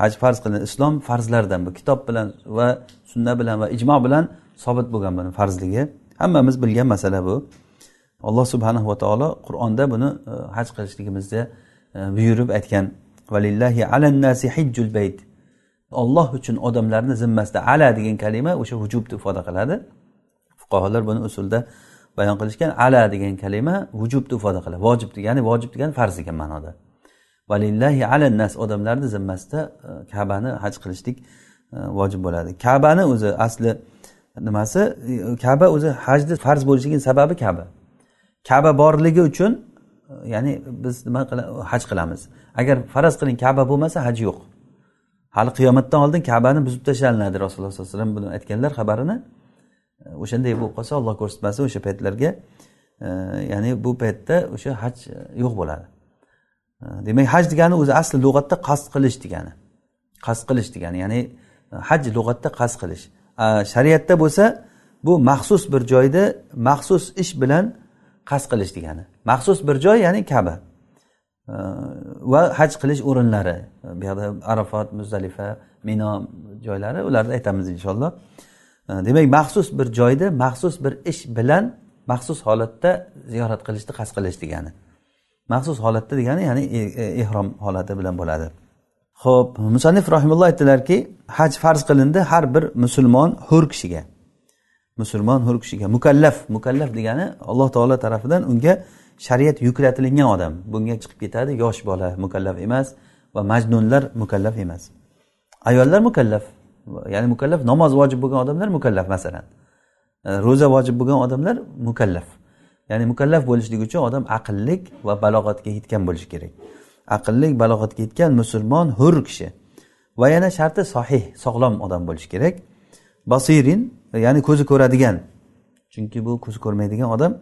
Haj farz qilindi islom farzlaridan bu kitob bilan va sunna bilan va ijmo bilan sobit bo'lgan buni farzligi. Hammamiz bilgan masala bu. Alloh subhanahu va taolo qur'onda buni e, haj qilishligimizni e, buyurib aytgan. Valillahi alannasi hijjul bayt. Olloh uchun odamlarni zimmasida ala degan kalima o'sha vujubni ifoda qiladi. Fuqarolar buni usulda bayon qilishgan ala degan kalima vujubni ifoda qiladi. Vojib ya'ni vojib degani farz degan ma'noda. Valillahi alannas odamlarni zimmasida e, kabani haj qilishlik vojib bo'ladi. Kabani o'zi asli nimasi? Kaba o'zi hajni farz bo'lishligini sababi kaba. Kaba borligi uchun ya'ni biz nima haj qilamiz. Agar faraz qiling kaba bo'lmasa haj yo'q. Hali qiyomatdan oldin kabani buzib tashlanadi rasululloh sollallohu alayhi vasallam buni aytganlar xabarini. E, O'shanday bo'lib qolsa olloh ko'rsatmasin o'sha paytlarga e, ya'ni bu paytda o'sha haj yo'q bo'ladi. E, demak haj degani o'zi asli lug'atda qasd qilish degani. Qasd qilish degani ya'ni haj lug'atda qasd qilish. Shariatda bo'lsa bu maxsus bir joyda maxsus ish bilan qasd qilish degani. Maxsus bir joy ya'ni kaba. Va haj qilish o'rinlari. Bu yoqda arafot muzdalifa mino joylari ularni aytamiz inshaalloh demak maxsus bir joyda maxsus bir ish bilan maxsus holatda ziyorat qilishni qasd qilish degani. Maxsus holatda degani ya'ni e, e, ehrom holati bilan bo'ladi. Ho'p musannif rahimulloh aytdilarki haj farz qilindi har bir musulmon hur kishiga. Musulmon hur kishiga mukallaf mukallaf degani alloh taolo tarafidan unga shariat yuklatilingan odam. Bunga chiqib ketadi yosh bola mukallaf emas va majnunlar mukallaf emas. Ayollar mukallaf ya'ni mukallaf namoz vojib bo'lgan odamlar mukallaf masalan. E, ro'za vojib bo'lgan odamlar mukallaf. Ya'ni mukallaf bo'lishlik uchun odam aqllik va balog'atga yetgan bo'lishi kerak. Aqllik balog'atga yetgan musulmon hur kishi. Va yana sharti sohih sog'lom odam bo'lishi kerak. Basirin ya'ni ko'zi ko'radigan chunki bu ko'zi ko'rmaydigan odam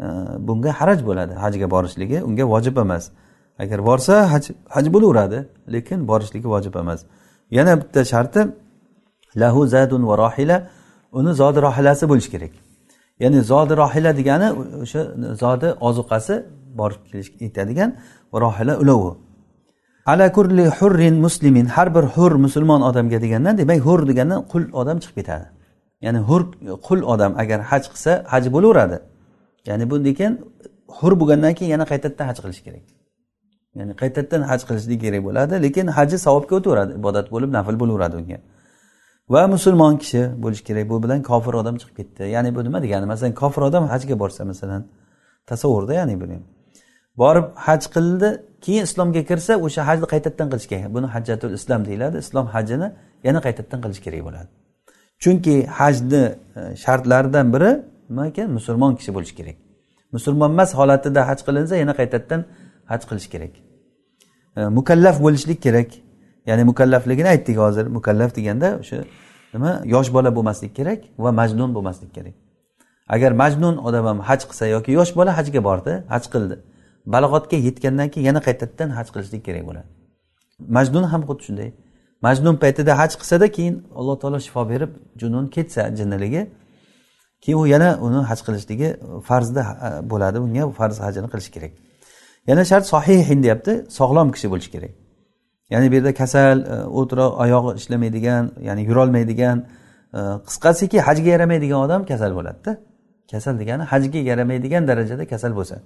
e, bunga haraj bo'ladi. Hajga borishligi unga vojib emas. Agar borsa haj haj bo'laveradi lekin borishligi vojib emas. Yana bitta sharti lahu zadun va rohila uni zodi rohilasi bo'lishi kerak. Ya'ni zodi rohila degani o'sha zodi ozuqasi borib kelish yetadigan rohila ulovi. Ala kurli hurrin muslimin har bir hur musulmon odamga degandan demak hur degandan qul odam chiqib ketadi. Ya'ni hur qul odam agar haj qilsa haj bo'laveradi. Ya'ni bu lekin hur bo'lgandan keyin yana qaytadan haj qilish kerak. Ya'ni qaytadan haj qilishlik kerak bo'ladi lekin haji savobga o'taveradi ibodat bo'lib nafl bo'laveradi unga. Va musulmon kishi bo'lishi kerak bu bilan kofir odam chiqib ketdi. Ya'ni bu nima degani? Masalan kofir odam hajga borsa masalan tasavvurda ya'ni buni borib haj qildi keyin islomga kirsa o'sha hajni qaytadan qilish kerak. Buni hajjatul islom deyiladi. Islom hajini yana qaytadan qilish kerak bo'ladi. Chunki hajni e, shartlaridan biri nima ekan musulmon kishi bo'lishi kerak. Musulmon emas holatida haj qilinsa yana qaytadan haj qilish kerak. E, mukallaf bo'lishlik kerak. Ya'ni mukallafligini aytdik hozir. Mukallaf deganda o'sha nima? Yosh bola bo'lmaslik kerak va majnun bo'lmaslik kerak. Agar majnun odam ham haj qilsa yoki yosh bola hajga bordi haj qildi balog'atga yetgandan keyin yana qaytadan haj qilishlik kerak bo'ladi. Majnun ham xuddi shunday. Majnun paytida haj qilsada keyin alloh taolo shifo berib junun ketsa jinniligi keyin u yana uni haj qilishligi farzda bo'ladi. Unga farz hajini qilish kerak. Yana shart sohihin deyapti sog'lom kishi bo'lishi kerak. Ya'ni bu yerda kasal e, o'tiroq oyog'i ishlamaydigan ya'ni yurolmaydigan e, qisqasiki hajga yaramaydigan odam kasal bo'ladida. Kasal degani hajga yaramaydigan darajada kasal bo'lsa.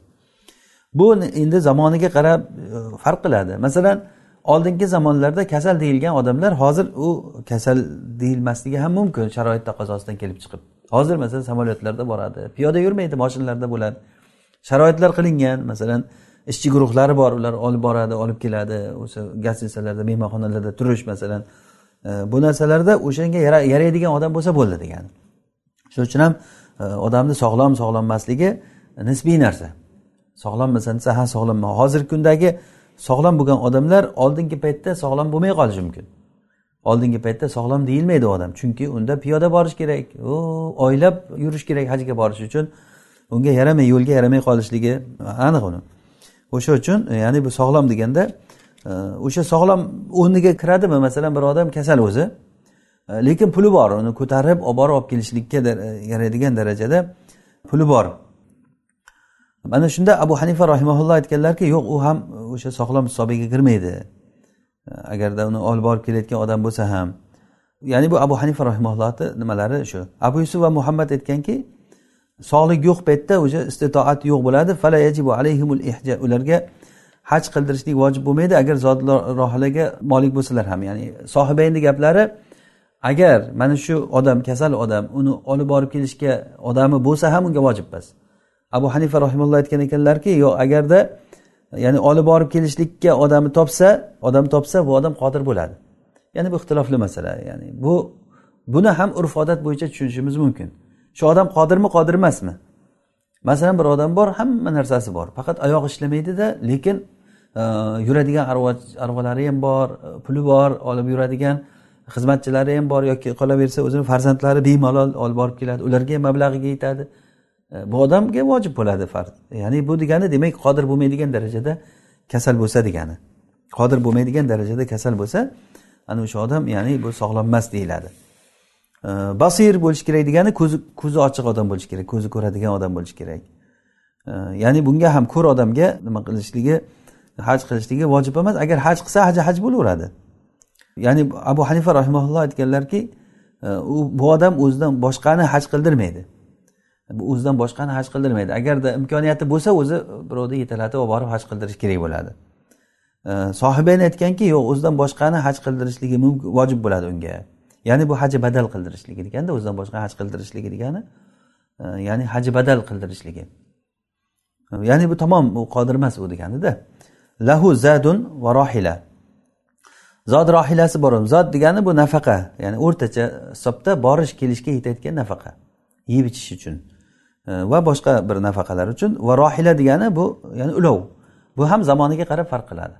Bu endi zamoniga qarab e, farq qiladi. Masalan oldingi zamonlarda kasal deyilgan odamlar hozir u kasal deyilmasligi ham mumkin sharoit taqozosidan kelib chiqib. Hozir masalan samolyotlarda boradi piyoda yurmaydi moshinalarda bo'ladi. Sharoitlar qilingan masalan ishchi guruhlari bor ular olib boradi olib keladi o'sha gostitsalarda mehmonxonalarda turish masalan. E, bu narsalarda o'shanga yaraydigan odam bo'lsa bo'ldi degani shuning uchun ham e, odamni sog'lom sog'lommasligi nisbiy narsa. Sog'lommisan desa ha sog'lomman hozirgi kundagi sog'lom bo'lgan odamlar oldingi paytda sog'lom bo'lmay qolishi mumkin. Oldingi paytda sog'lom deyilmaydi odam. Chunki unda piyoda borish kerak u oylab yurish kerak hajga borish uchun. Unga yaramay yo'lga yaramay qolishligi aniq uni. O'sha uchun ya'ni bu sog'lom deganda e, o'sha sog'lom o'rniga kiradimi? Masalan bir odam kasal o'zi e, lekin puli bor uni ko'tarib olib borib olib kelishlikka e, yaraydigan darajada puli bor. Mana shunda abu hanifa rahimaulloh aytganlarki yo'q u ham o'sha sog'lom hisobiga kirmaydi. Agarda uni olib borib kelayotgan odam bo'lsa ham. Ya'ni bu abu hanifa rahimaullohni nimalari shu. Abu yusuf va muhammad aytganki sog'lik yo'q paytda o'sha istitoat yo'q bo'ladi. Ularga haj qildirishlik vojib bo'lmaydi agar zot rohilaga molik bo'lsalar ham. Ya'ni sohibayni gaplari agar mana shu odam kasal odam uni olib borib kelishga odami bo'lsa ham unga vojib emas abu hanifa rahimulloh aytgan ekanlarki yo agarda ya'ni olib borib kelishlikka odamni topsa odam topsa bu odam qodir bo'ladi. Ya'ni bu ixtilofli masala ya'ni bu buni ham urf odat bo'yicha tushunishimiz mumkin. Shu odam qodirmi qodir emasmi? Masalan bir odam bor hamma narsasi bor. Faqat oyog'i ishlamaydida lekin e, yuradigan arvolari ham bor e, puli bor olib yuradigan xizmatchilari ham bor yoki qolaversa o'zini farzandlari bemalol olib borib keladi. Ularga ham mablag'iga yetadi. E, bu odamga vojib bo'ladi farz ya'ni bu degani demak qodir bo'lmaydigan darajada kasal bo'lsa degani. Qodir bo'lmaydigan darajada kasal bo'lsa ana o'sha odam ya'ni bu sog'lom emas deyiladi e, basir bo'lishi kerak degani ko'zi ko'zi ochiq odam bo'lishi kerak ko'zi ko'radigan odam bo'lishi kerak. E, ya'ni bunga ham ko'r odamga nima qilishligi haj qilishligi vojib emas. Agar haj qilsa haji haj bo'laveradi. Ya'ni abu hanifa rahimaulloh aytganlarki u bu odam o'zidan boshqani haj qildirmaydi. O'zidan boshqani haj qildirmaydi. Agarda imkoniyati bo'lsa o'zi birovni yetalatib olib borib haj qildirish kerak bo'ladi. Sohibayn aytganki yo'q o'zidan boshqani haj qildirishligi mumkin vojib bo'ladi unga. Ya'ni bu haji badal qildirishligi deganda o'zidan boshqa haj qildirishligi degani e, ya'ni haji badal qildirishligi ya'ni bu tamom u qodir emas u deganida lahu zadun va rohila. Zod rohilasi bor zod degani bu nafaqa ya'ni o'rtacha hisobda borish kelishga yetayotgan nafaqa. Yeb ichish uchun. Va boshqa bir nafaqalar uchun va rohila degani bu ya'ni ulov. Bu ham zamoniga qarab farq qiladi.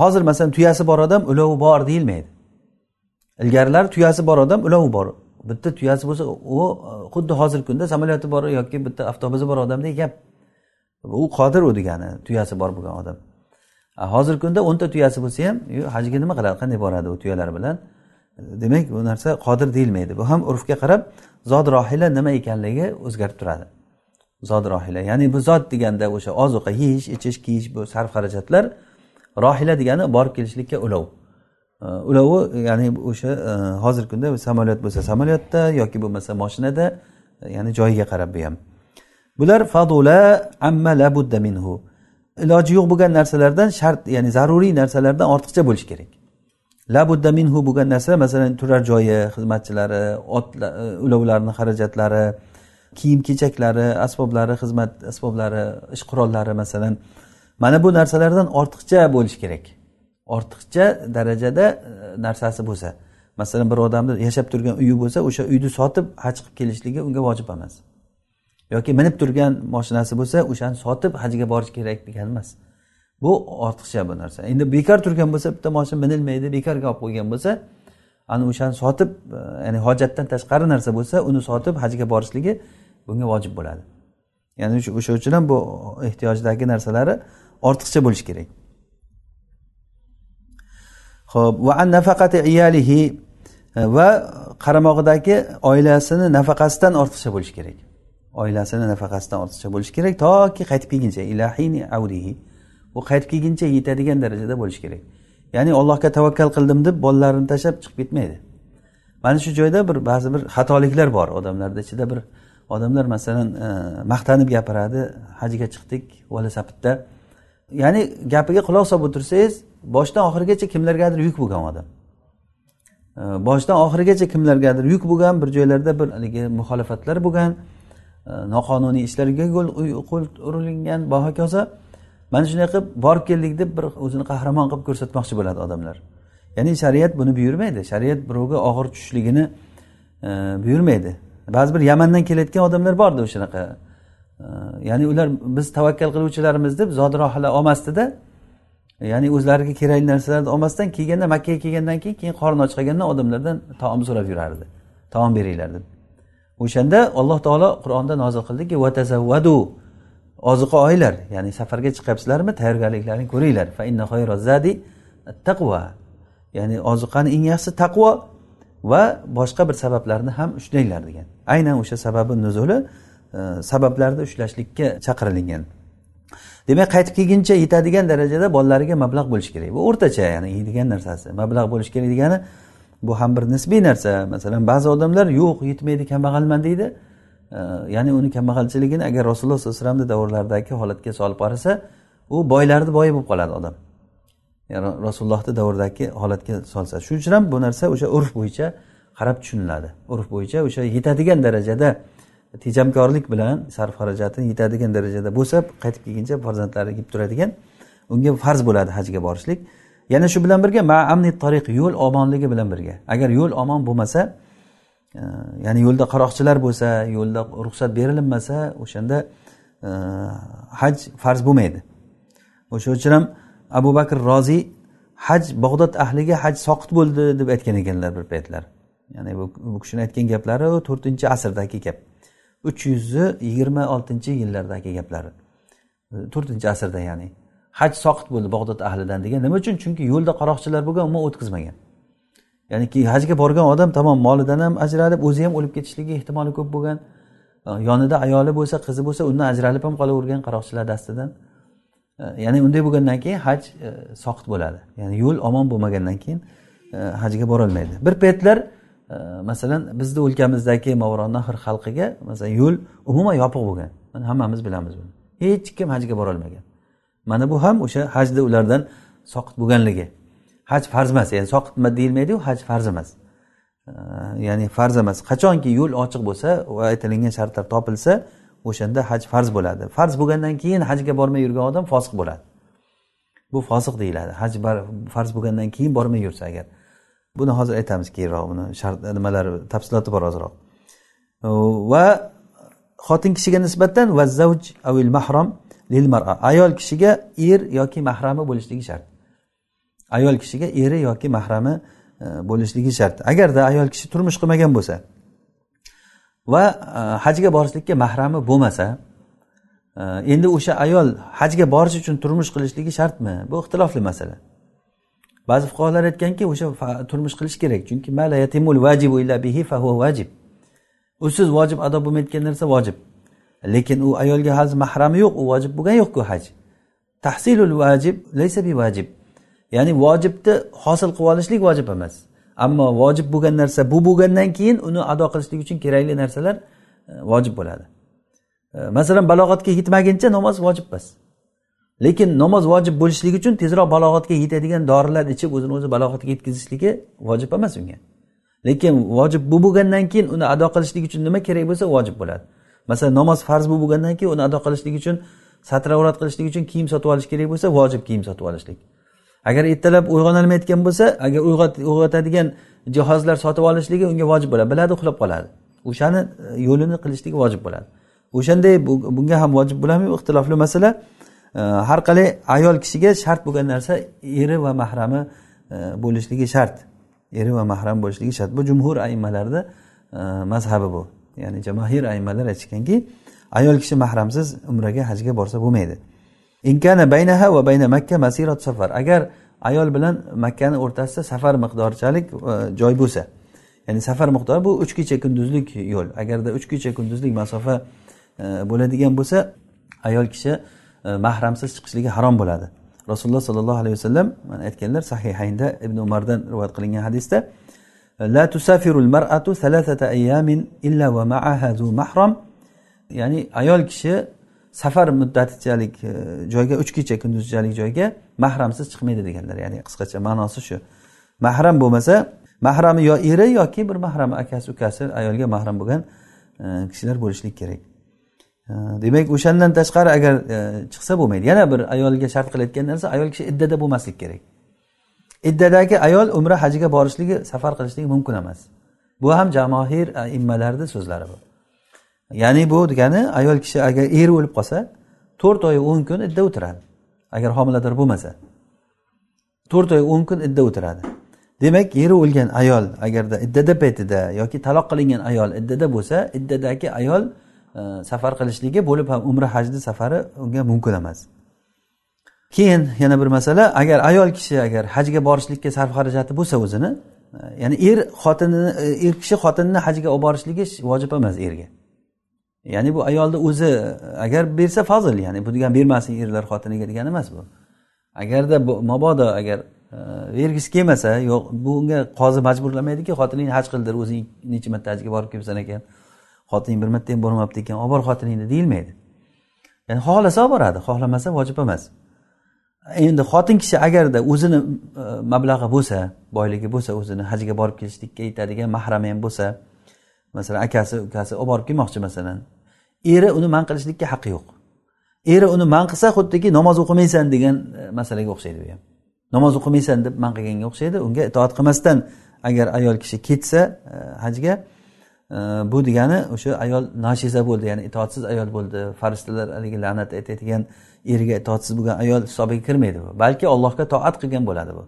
Hozir masalan tuyasi bor odam ulovi bor deyilmaydi. Ilgarilar tuyasi bor odam ulovi bor. Bitta tuyasi bo'lsa u xuddi hozirgi kunda samolyoti bor yoki bitta avtobusi bor odamdek gap. U qodir u degani tuyasi bor bo'lgan odam. Hozirgi kunda o'nta tuyasi bo'lsa ham hajga nima qiladi? Qanday boradi u tuyalar bilan? Demak bu narsa qodir deyilmaydi. Bu ham urfga qarab zod rohila nima ekanligi o'zgarib turadi. Zod rohila ya'ni bu zot deganda o'sha ozuqa yeyish ichish kiyish bu sarf xarajatlar rohila degani borib kelishlikka ulov. Ulovi ya'ni o'sha e, hozirgi kunda samolyot bo'lsa samolyotda yoki bo'lmasa moshinada e, ya'ni joyiga qarab bu ham. Bular fadula amma labudda minhu. Iloji yo'q bo'lgan narsalardan shart ya'ni zaruriy narsalardan ortiqcha bo'lishi kerak. Labudda minhu bo'lgan narsa masalan turar joyi xizmatchilari ot ulovlarni xarajatlari kiyim kechaklari asboblari xizmat asboblari ish qurollari masalan. Mana bu narsalardan ortiqcha bo'lishi kerak. Ortiqcha darajada e, narsasi bo'lsa. Masalan bir odamni yashab turgan uyi bo'lsa o'sha uyni sotib haj qilib kelishligi unga vojib emas. Yoki minib turgan moshinasi bo'lsa o'shani sotib hajga borish kerak degani emas. Bu ortiqcha bu narsa. Endi bekor turgan bo'lsa bitta moshina minilmaydi bekorga olib qo'ygan bo'lsa ana o'shani sotib e, ya'ni hojatdan tashqari narsa bo'lsa uni sotib hajga borishligi bunga vojib bo'ladi. Ya'ni o'sha uchun ham bu ehtiyojdagi narsalari ortiqcha bo'lishi kerak. Ho'p va an nafaqati iyalihi e, va qaramog'idagi oilasini nafaqasidan ortiqcha bo'lishi kerak. Oilasini nafaqasidan ortiqcha bo'lishi kerak toki qaytib kelguncha ilahini avdihi. U qaytib kelguncha yetadigan darajada bo'lishi kerak. Ya'ni allohga tavakkal qildim deb bolalarini tashlab chiqib ketmaydi. Mana shu joyda bir ba'zi bir xatoliklar bor odamlarni ichida bir odamlar masalan e, maqtanib gapiradi. Hajga chiqdik sapitda. Ya'ni gapiga quloq solib o'tirsangiz boshdan oxirigacha kimlargadir yuk bo'lgan odam. E, boshdan oxirigacha kimlargadir yuk bo'lgan bir joylarda bir haligi muxolifatlar bo'lgan e, noqonuniy ishlarga qo'l urilgan va hokazo mana shunday qilib borib keldik deb bir o'zini qahramon qilib ko'rsatmoqchi bo'ladi odamlar. Ya'ni shariat buni buyurmaydi. Shariat birovga og'ir tushishligini e, buyurmaydi. Ba'zi bir yamandan kelayotgan odamlar bordi o'shanaqa. E, ya'ni ular biz tavakkal qiluvchilarimiz deb zodirohila olmasdida ya'ni o'zlariga kerakli narsalarni olmasdan kelganda makkaga kelgandan keyin keyin qorni och qolganda odamlardan taom so'rab yurardi taom beringlar deb. O'shanda alloh taolo qur'onda nozil qildiki vatazavvadu oziqa olinglar ya'ni safarga chiqyapsizlarmi tayyorgarliklarini ko'ringlar. Taqvo ya'ni oziqani eng yaxshisi taqvo va boshqa bir sabablarni ham ushlanglar degan. Aynan o'sha sababi nuzuli e, sabablarni ushlashlikka chaqirilgan. Demak qaytib kelguncha yetadigan darajada bolalariga mablag' bo'lishi kerak. Bu o'rtacha ya'ni yeydigan narsasi. Mablag' bo'lishi kerak degani bu ham bir nisbiy narsa. Masalan ba'zi odamlar yo'q yetmaydi kambag'alman deydi. Ya'ni uni kambag'alchiligini agar rasululloh sollallohu alayhi vasallamni davrlaridagi holatga solib qarasa u boylarni boyi bo'lib qoladi odam. Rasulullohni davridagi holatga solsa. Shuning uchun ham bu narsa o'sha urf bo'yicha qarab tushuniladi. Urf bo'yicha o'sha yetadigan darajada tejamkorlik bilan sarf xarajatini yetadigan darajada bo'lsa qaytib kelguncha farzandlari kelib turadigan unga farz bo'ladi hajga borishlik. Yana shu bilan birga maamni tariq yo'l omonligi bilan birga. Agar yo'l omon bo'lmasa ya'ni yo'lda qaroqchilar bo'lsa yo'lda ruxsat berilinmasa o'shanda e, haj farz bo'lmaydi. O'sha uchun ham abu bakr roziy haj bog'dod ahliga haj soqit bo'ldi deb aytgan ekanlar bir paytlar. Ya'ni bu kishini aytgan gaplari to'rtinchi asrdagi gap. Uch yuz yigirma oltinchi yillardagi gaplari. E, to'rtinchi asrda ya'ni. Haj soqit bo'ldi bag'dod ahlidan degan nima uchun? Chunki yo'lda qaroqchilar bo'lgan umuman o'tkazmagan. Ya'ni hajga borgan odam tamom molidan ham ajralib o'zi ham o'lib ketishligi ehtimoli ko'p bo'lgan. Yonida ayoli bo'lsa qizi bo'lsa undan ajralib ham qolavergan qaroqchilar dastidan. Ya'ni unday bo'lgandan keyin haj soqit bo'ladi. Ya'ni yo'l omon bo'lmagandan keyin hajga borolmaydi bir paytlar masalan bizni o'lkamizdagi mavronnahr xalqiga masalan yo'l umuman yopiq bo'lgan. Hammamiz bilamiz buni. Hech kim hajga borolmagan. Mana bu ham o'sha hajda ulardan soqit bo'lganligi. Haj farz emas ya'ni soqit deyilmaydiyu haj farz emas. Ya'ni farz emas. Qachonki yo'l ochiq bo'lsa va aytilingan shartlar topilsa o'shanda haj farz bo'ladi. Farz bo'lgandan keyin hajga bormay yurgan odam fosiq bo'ladi. Bu fosiq deyiladi. Haj farz bo'lgandan keyin bormay yursa agar. Buni hozir aytamiz keyinroq buni shart nimalari tafsiloti bor ozroq. Va xotin kishiga nisbatan va zavj avil mahram lil mara. Ayol kishiga er yoki mahrami bo'lishligi shart. Ayol kishiga eri yoki mahrami e, bo'lishligi shart. Agarda ayol kishi turmush qilmagan bo'lsa va e, hajga borishlikka mahrami bo'lmasa e, endi o'sha ayol hajga borish uchun turmush qilishligi shartmi? Bu ixtilofli masala. Ba'zi fuqarolar aytganki o'sha turmush qilish kerak chunki vajibu illa bihi vajib usiz vojib ado bo'lmayotgan narsa vojib. Lekin u ayolga hali mahrami yo'q u vojib bo'lgani yo'qku haj. Tahsilul vajib laysa bi vajib ya'ni vojibni hosil qilib olishlik vojib emas. Ammo vojib bo'lgan narsa bu bo'lgandan keyin uni ado qilishlik uchun kerakli narsalar e, vojib bo'ladi. E, masalan balog'atga yetmaguncha namoz vojib emas. Lekin namoz vojib bo'lishligi uchun tezroq balog'atga yetadigan dorilarni ichib o'zini o'zi balog'atga yetkazishligi vojib emas unga. Lekin vojib bu bo'lgandan keyin uni ado qilishlik uchun nima kerak bo'lsa vojib bo'ladi. Masalan namoz farz bo'lib bo'lgandan keyin uni ado qilishlik uchun satravrat qilishlik uchun kiyim sotib olish kerak bo'lsa vojib kiyim sotib olishlik. Agar ertalab uyg'onolmayotgan bo'lsa agar uyg'otadigan jihozlar sotib olishligi unga vojib bo'ladi. Biladi uxlab qoladi. O'shani e, yo'lini qilishligi vojib bo'ladi. O'shanday bunga ham vojib bo'ladimi? Ixtilofli masala. E, har qalay ayol kishiga shart bo'lgan narsa eri va mahrami e, bo'lishligi shart. Eri va mahram bo'lishligi shart. Bu jumhur aymalarni mazhabi bu. Ya'ni jamahir aymalar aytishganki ayol kishi mahramsiz umraga hajga borsa bo'lmaydi. Inkana baynaha va bayna makka masirat safar. Agar ayol bilan makkani o'rtasida safar miqdorichalik e, joy bo'lsa ya'ni safar miqdori bu uch kecha kunduzlik yo'l. Agarda uch kecha kunduzlik masofa e, bo'ladigan bo'lsa ayol kishi e, mahramsiz chiqishligi harom bo'ladi. Rasululloh sollallohu alayhi vasallam mana aytganlar sahihaynda ibn umardan rivoyat qilingan hadisda la tusafirul mar'atu thalathata ayyamin illa va ma'aha zu mahram. Ya'ni ayol kishi safar muddatichalik e, joyga uch kecha kunduzchalik joyga mahramsiz chiqmaydi deganlar. Ya'ni qisqacha ma'nosi shu. Mahram bo'lmasa mahrami yo eri yoki bir mahrami akasi ukasi ayolga mahram bo'lgan e, kishilar bo'lishlik kerak. E, demak o'shandan tashqari agar chiqsa bo'lmaydi. Yana bir ayolga shart qilayotgan narsa ayol kishi iddada bo'lmaslik kerak. Iddadagi ayol umra hajiga borishligi safar qilishligi mumkin emas. Bu ham jamohir immalarni so'zlari bu. Ya'ni bu degani ayol kishi agar eri o'lib qolsa to'rt oy o'n kun idda o'tiradi. Agar homilador bo'lmasa. To'rt oy o'n kun idda o'tiradi. Demak eri o'lgan ayol agarda iddada paytida yoki taloq qilingan ayol iddada bo'lsa iddadagi ayol e, safar qilishligi bo'lib ham umra hajni safari unga mumkin emas. Keyin yana bir masala agar ayol kishi agar hajga borishlikka sarf xarajati bo'lsa o'zini e, ya'ni er xotinini e, er kishi xotinini hajga olib borishligi vojib emas erga. Ya'ni bu ayolni o'zi agar bersa fazil ya'ni bu degani bermasin erlar xotiniga degani emas bu. Agarda mabodo agar e, bergisi kelmasa yo'q bunga qozi majburlamaydiki xotiningni haj qildir o'zing necha marta hajga borib kelibsan ekan xotining bir marta ham bormabdi ekan olib bor xotiningni deyilmaydi. Ya'ni xohlasa olib boradi xohlamasa vojib emas. Endi xotin kishi agarda o'zini e, mablag'i bo'lsa boyligi bo'lsa o'zini hajga borib kelishlikka yetadigan mahrami ham bo'lsa masalan akasi ukasi olib borib kelmoqchi masalan. Eri uni man qilishlikka haqqi yo'q. Eri uni man qilsa xuddiki namoz o'qimaysan degan e, masalaga o'xshaydi bu ham. Namoz o'qimaysan deb man qilganga o'xshaydi unga itoat qilmasdan agar ayol kishi ketsa e, hajga e, bu degani o'sha ayol nashiza bo'ldi ya'ni itoatsiz ayol bo'ldi farishtalar haligi la'nat aytadigan eriga itoatsiz bo'lgan ayol hisobiga kirmaydi bu. Balki allohga toat qilgan bo'ladi bu.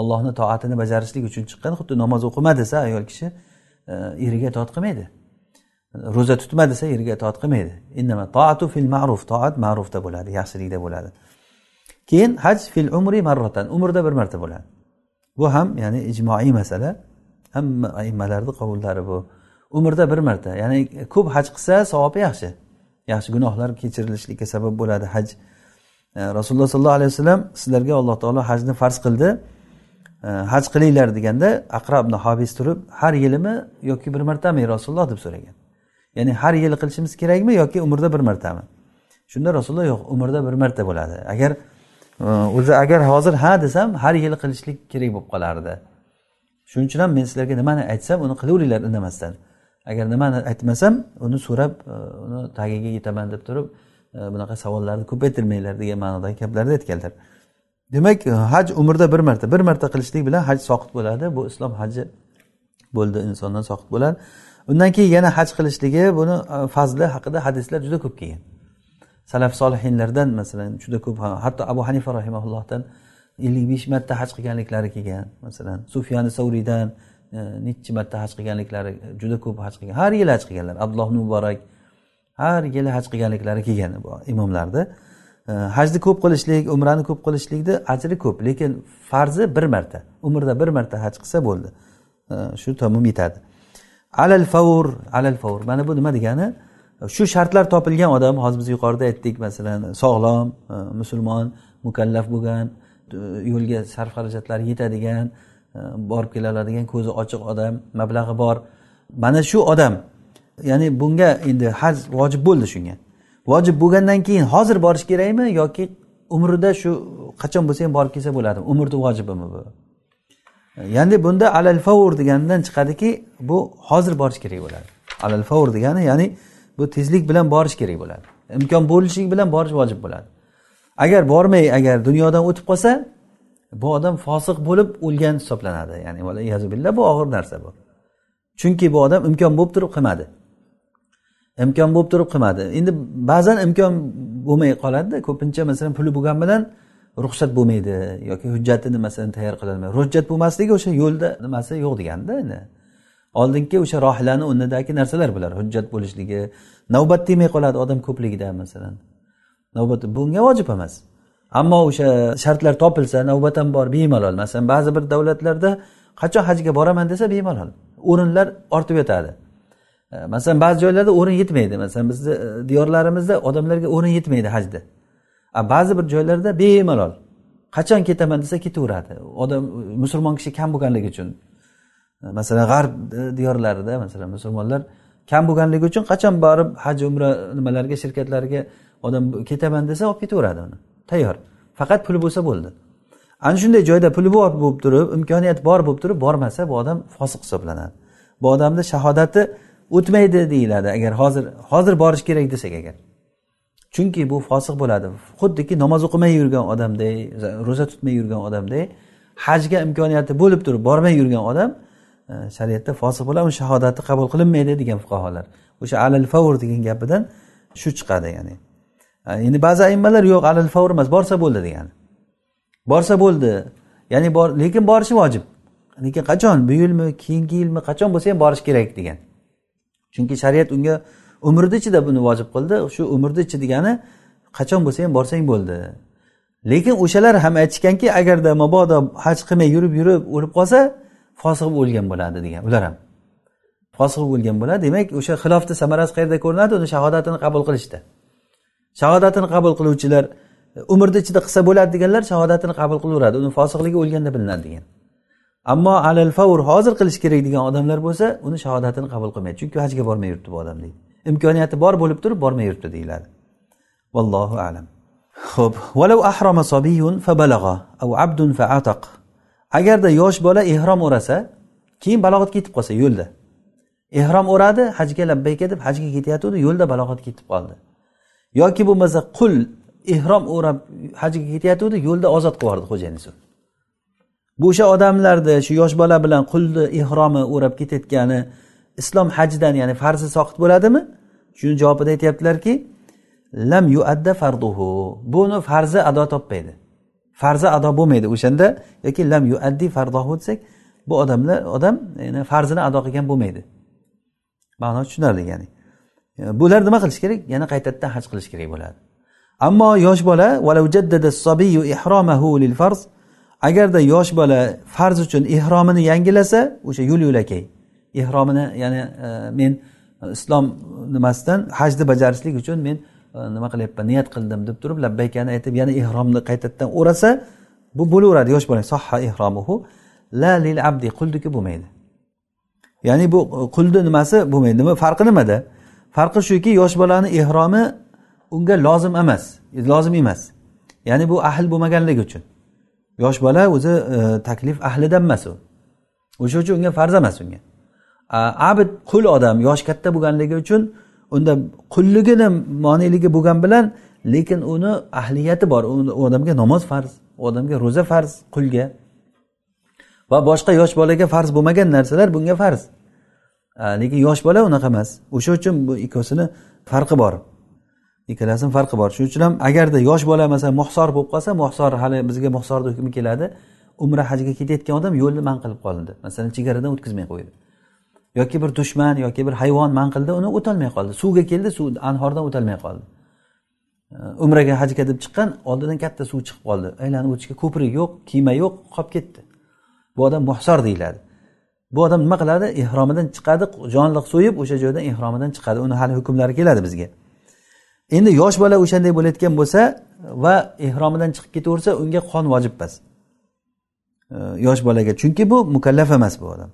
Ollohni toatini bajarishlik uchun chiqqan xuddi namoz o'qima desa ayol kishi E, eriga itoat qilmaydi. Ro'za tutma desa eriga itoat qilmaydi. Innama toatu fil ma'ruf. Toat ma'rufda bo'ladi yaxshilikda bo'ladi. Keyin haj fil umri marratan. Umrda bir marta bo'ladi. Bu ham ya'ni ijmoiy masala. Hamma aimmalarni qovullari bu. Umrda bir marta. Ya'ni ko'p haj qilsa savobi yaxshi. Yaxshi gunohlar kechirilishlikka sabab bo'ladi haj. E, Rasululloh sollallohu alayhi vasallam sizlarga alloh taolo hajni farz qildi. E, haj qilinglar deganda aqrab ibn habis turib har yilimi yoki bir martami rasululloh? deb so'ragan. Ya'ni har yili qilishimiz kerakmi yoki umrda bir martami? Shunda rasululloh yo'q umrda bir marta bo'ladi. Agar e, o'zi agar hozir ha desam har yili qilishlik kerak bo'lib qolardi. Shuning uchun ham men sizlarga nimani aytsam uni qilaveringlar indamasdan. Agar nimani aytmasam uni so'rab e, uni tagiga yetaman deb turib bunaqa savollarni ko'paytirmanglar degan ma'nodagi gaplarni aytganlar. Demak e, haj umrda bir marta. Bir marta qilishlik bilan haj soqit bo'ladi. Bu islom haji bo'ldi insondan soqit bo'ladi. Undan keyin yana haj qilishligi buni e, fazli haqida hadislar juda ko'p kelgan. Salaf solihinlardan masalan juda ko'p hatto abu hanifa rahimaullohdan ellik besh marta haj qilganliklari kelgan. Masalan sufyani savriydan e, nechi marta haj qilganliklari juda ko'p haj qilgan. Har yili haj qilganlar. Abdulloh muborak har yili haj qilganliklari kelgan bu imomlarni hajni ko'p qilishlik umrani ko'p qilishlikni ajri ko'p lekin farzi bir marta umrda bir marta haj qilsa bo'ldi. Shu tamom yetadi. Alal favur alal favur. Mana bu nima degani? Shu shartlar topilgan odam hozir biz yuqorida aytdik masalan sog'lom e, musulmon mukallaf bo'lgan e, yo'lga sarf xarajatlari yetadigan e, borib kela oladigan ko'zi ochiq odam mablag'i bor. Mana shu odam ya'ni bunga endi haj vojib bo'ldi shunga. Vojib bo'lgandan keyin hozir borish kerakmi yoki umrida shu qachon bo'lsa ham borib kelsa bo'ladimi umrni vojibimi bu? Ya'ni bunda alal favur deganidan chiqadiki bu hozir borish kerak bo'ladi. Alal favur degani ya'ni bu tezlik bilan borish kerak bo'ladi. Imkon bo'lishi bilan borish vojib bo'ladi. Agar bormay agar dunyodan o'tib qolsa bu odam fosiq bo'lib o'lgan hisoblanadi. Ya'ni billah bu og'ir narsa bu. Chunki bu odam imkon bo'lib turib qilmadi. Imkon bo'lib turib qilmadi. Endi ba'zan imkon bo'lmay qoladida ko'pincha masalan puli bo'lgani bilan ruxsat bo'lmaydi yoki hujjatini masalan tayyor qilolmaydi. Hujjat bo'lmasligi o'sha yo'lda nimasi yo'q deganda endi oldingi o'sha rohilani o'rnidagi narsalar bular hujjat bo'lishligi navbat tegmay qoladi odam ko'pligidan masalan. Navbat bunga vojib emas. Ammo o'sha shartlar topilsa navbat ham bor bemalol. Masalan ba'zi bir davlatlarda qachon hajga boraman desa bemalol. O'rinlar ortib yotadi. E, masalan ba'zi joylarda o'rin yetmaydi. Masalan bizni e, diyorlarimizda odamlarga o'rin yetmaydi hajda. Ba'zi bir joylarda bemalol qachon ketaman desa ketaveradi. Odam e, musulmon kishi kam bo'lganligi uchun. Masalan g'arb diyorlarida masalan musulmonlar kam bo'lganligi uchun qachon borib haj umra nimalarga shirkatlarga odam ketaman desa olib ketaveradi uni. Tayyor. Faqat puli bo'lsa bo'ldi. Ana shunday joyda puli bor bo'lib turib imkoniyat bor bo'lib turib bormasa bu odam fosiq hisoblanadi. Bu odamni shahodati o'tmaydi deyiladi. Agar hozir hozir borish kerak desak agar. Chunki bu fosiq bo'ladi. Xuddiki namoz o'qimay yurgan odamday ro'za tutmay yurgan odamday hajga imkoniyati bo'lib turib bormay yurgan odam e, shariatda fosiq bo'ladi uni shahodati qabul qilinmaydi degan fuqarolar. O'sha alal favr degan gapidan shu chiqadi ya'ni. E, endi ba'zi ayimmalar yo'q alal favr emas borsa bo'ldi degani. Borsa bo'ldi ya'ni bor lekin borishi vojib. Lekin qachon? Bu yilmi keyingi yilmi qachon bo'lsa ham borish kerak degan. Chunki shariat unga umrni ichida buni vojib qildi. Shu umrni ichi degani qachon bo'lsa ham borsang bo'ldi. Lekin o'shalar ham aytishganki agarda mabodo haj qilmay yurib yurib o'lib qolsa fosiq o'lgan bo'ladi degan. Ular ham fosiq o'lgan bo'ladi. Demak o'sha xilofni samarasi qayerda ko'rinadi? Uni shahodatini qabul qilishda shahodatini qabul qiluvchilar umrni ichida qilsa bo'ladi deganlar shahodatini qabul qilaveradi. Uni fosiqligi o'lganda bilinadi degan. Ammo alal favr hozir qilish kerak degan odamlar bo'lsa uni shahodatini qabul qilmaydi. Chunki hajga bormay yuribdi bu odam deydi. Imkoniyati bor bo'lib turib bormay yuribdi deyiladi. Vallohu alam. Ho'p valau ahrama sobiyun fabalag'a av abdun faataq. Agarda yosh bola ehrom o'rasa keyin balog'atga yetib qolsa yo'lda. Ehrom o'radi hajga labbayka deb hajga ketayotgandi yo'lda balog'atga yetib qoldi. Yoki bo'lmasa qul ehrom o'rab hajga ketayotgandi yo'lda ozod qilib yubordi xo'jayinisi bu o'sha odamlarni shu yosh bola bilan qulni ehromi o'rab ketayotgani islom hajidan ya'ni farzi soqit bo'ladimi? Shuni javobida aytyaptilarki lam yuadda farduhu. Buni farzi ado topmaydi. Farzi ado bo'lmaydi o'shanda yoki lam yuaddi fardohu desak bu odamlar odam yani farzini ado qilgan bo'lmaydi. Ma'no tushunarli ya'ni. Bular nima qilish kerak? Yana qaytadan haj qilish kerak bo'ladi. Ammo yosh bola agarda yosh bola farz uchun ehromini yangilasa o'sha yo'l yo'lakay. Ehromini ya'ni e, men e, islom nimasidan hajni bajarishlik uchun men e, nima qilyapman niyat qildim deb turib labbaykani aytib yana ehromni qaytadan o'rasa bu bo'laveradi yosh bola. Sohha ehromuhu la lil abdi quldiki bo'lmaydi. Ya'ni bu e, qulni nimasi bo'lmaydi. Nima farqi nimada? Farqi shuki yosh bolani ehromi unga lozim emas lozim emas. Ya'ni bu ahl bo'lmaganligi uchun. Yosh bola o'zi e, taklif ahlidan emas u o'sha uchun unga farz emas unga. Abid qul odam yoshi katta bo'lganligi uchun unda qulligini moneyligi bo'lgani bilan lekin uni ahliyati bor. U odamga namoz farz u odamga ro'za farz qulga. Va boshqa yosh bolaga farz bo'lmagan narsalar bunga farz. Lekin yosh bola unaqa emas. O'sha uchun bu ikkovsini farqi bor. Ikkalasini farqi bor. Shuning uchun ham agarda yosh bola masalan muhsor bo'lib qolsa muhsor hali bizga muhsorni hukmi keladi. Umra hajga ketayotgan odam yo'lni man qilib qolindi masalan chegaradan o'tkazmay qo'ydi. Yoki bir dushman yoki bir hayvon man qildi uni o'tolmay qoldi. Suvga keldi suv anhordan o'tolmay qoldi. Umraga hajga deb chiqqan oldidan katta suv chiqib qoldi. Aylanib o'tishga ko'prik yo'q kema yo'q qolib ketdi. Bu odam muhsor deyiladi. Bu odam nima qiladi? Ehromidan chiqadi jonliq so'yib o'sha joydan ehromidan chiqadi. Uni hali hukmlari keladi bizga. Endi yosh bola o'shanday bo'layotgan bo'lsa va ehromidan chiqib ketaversa unga qon vojib emas yosh bolaga. Chunki bu mukallaf emas bu odam.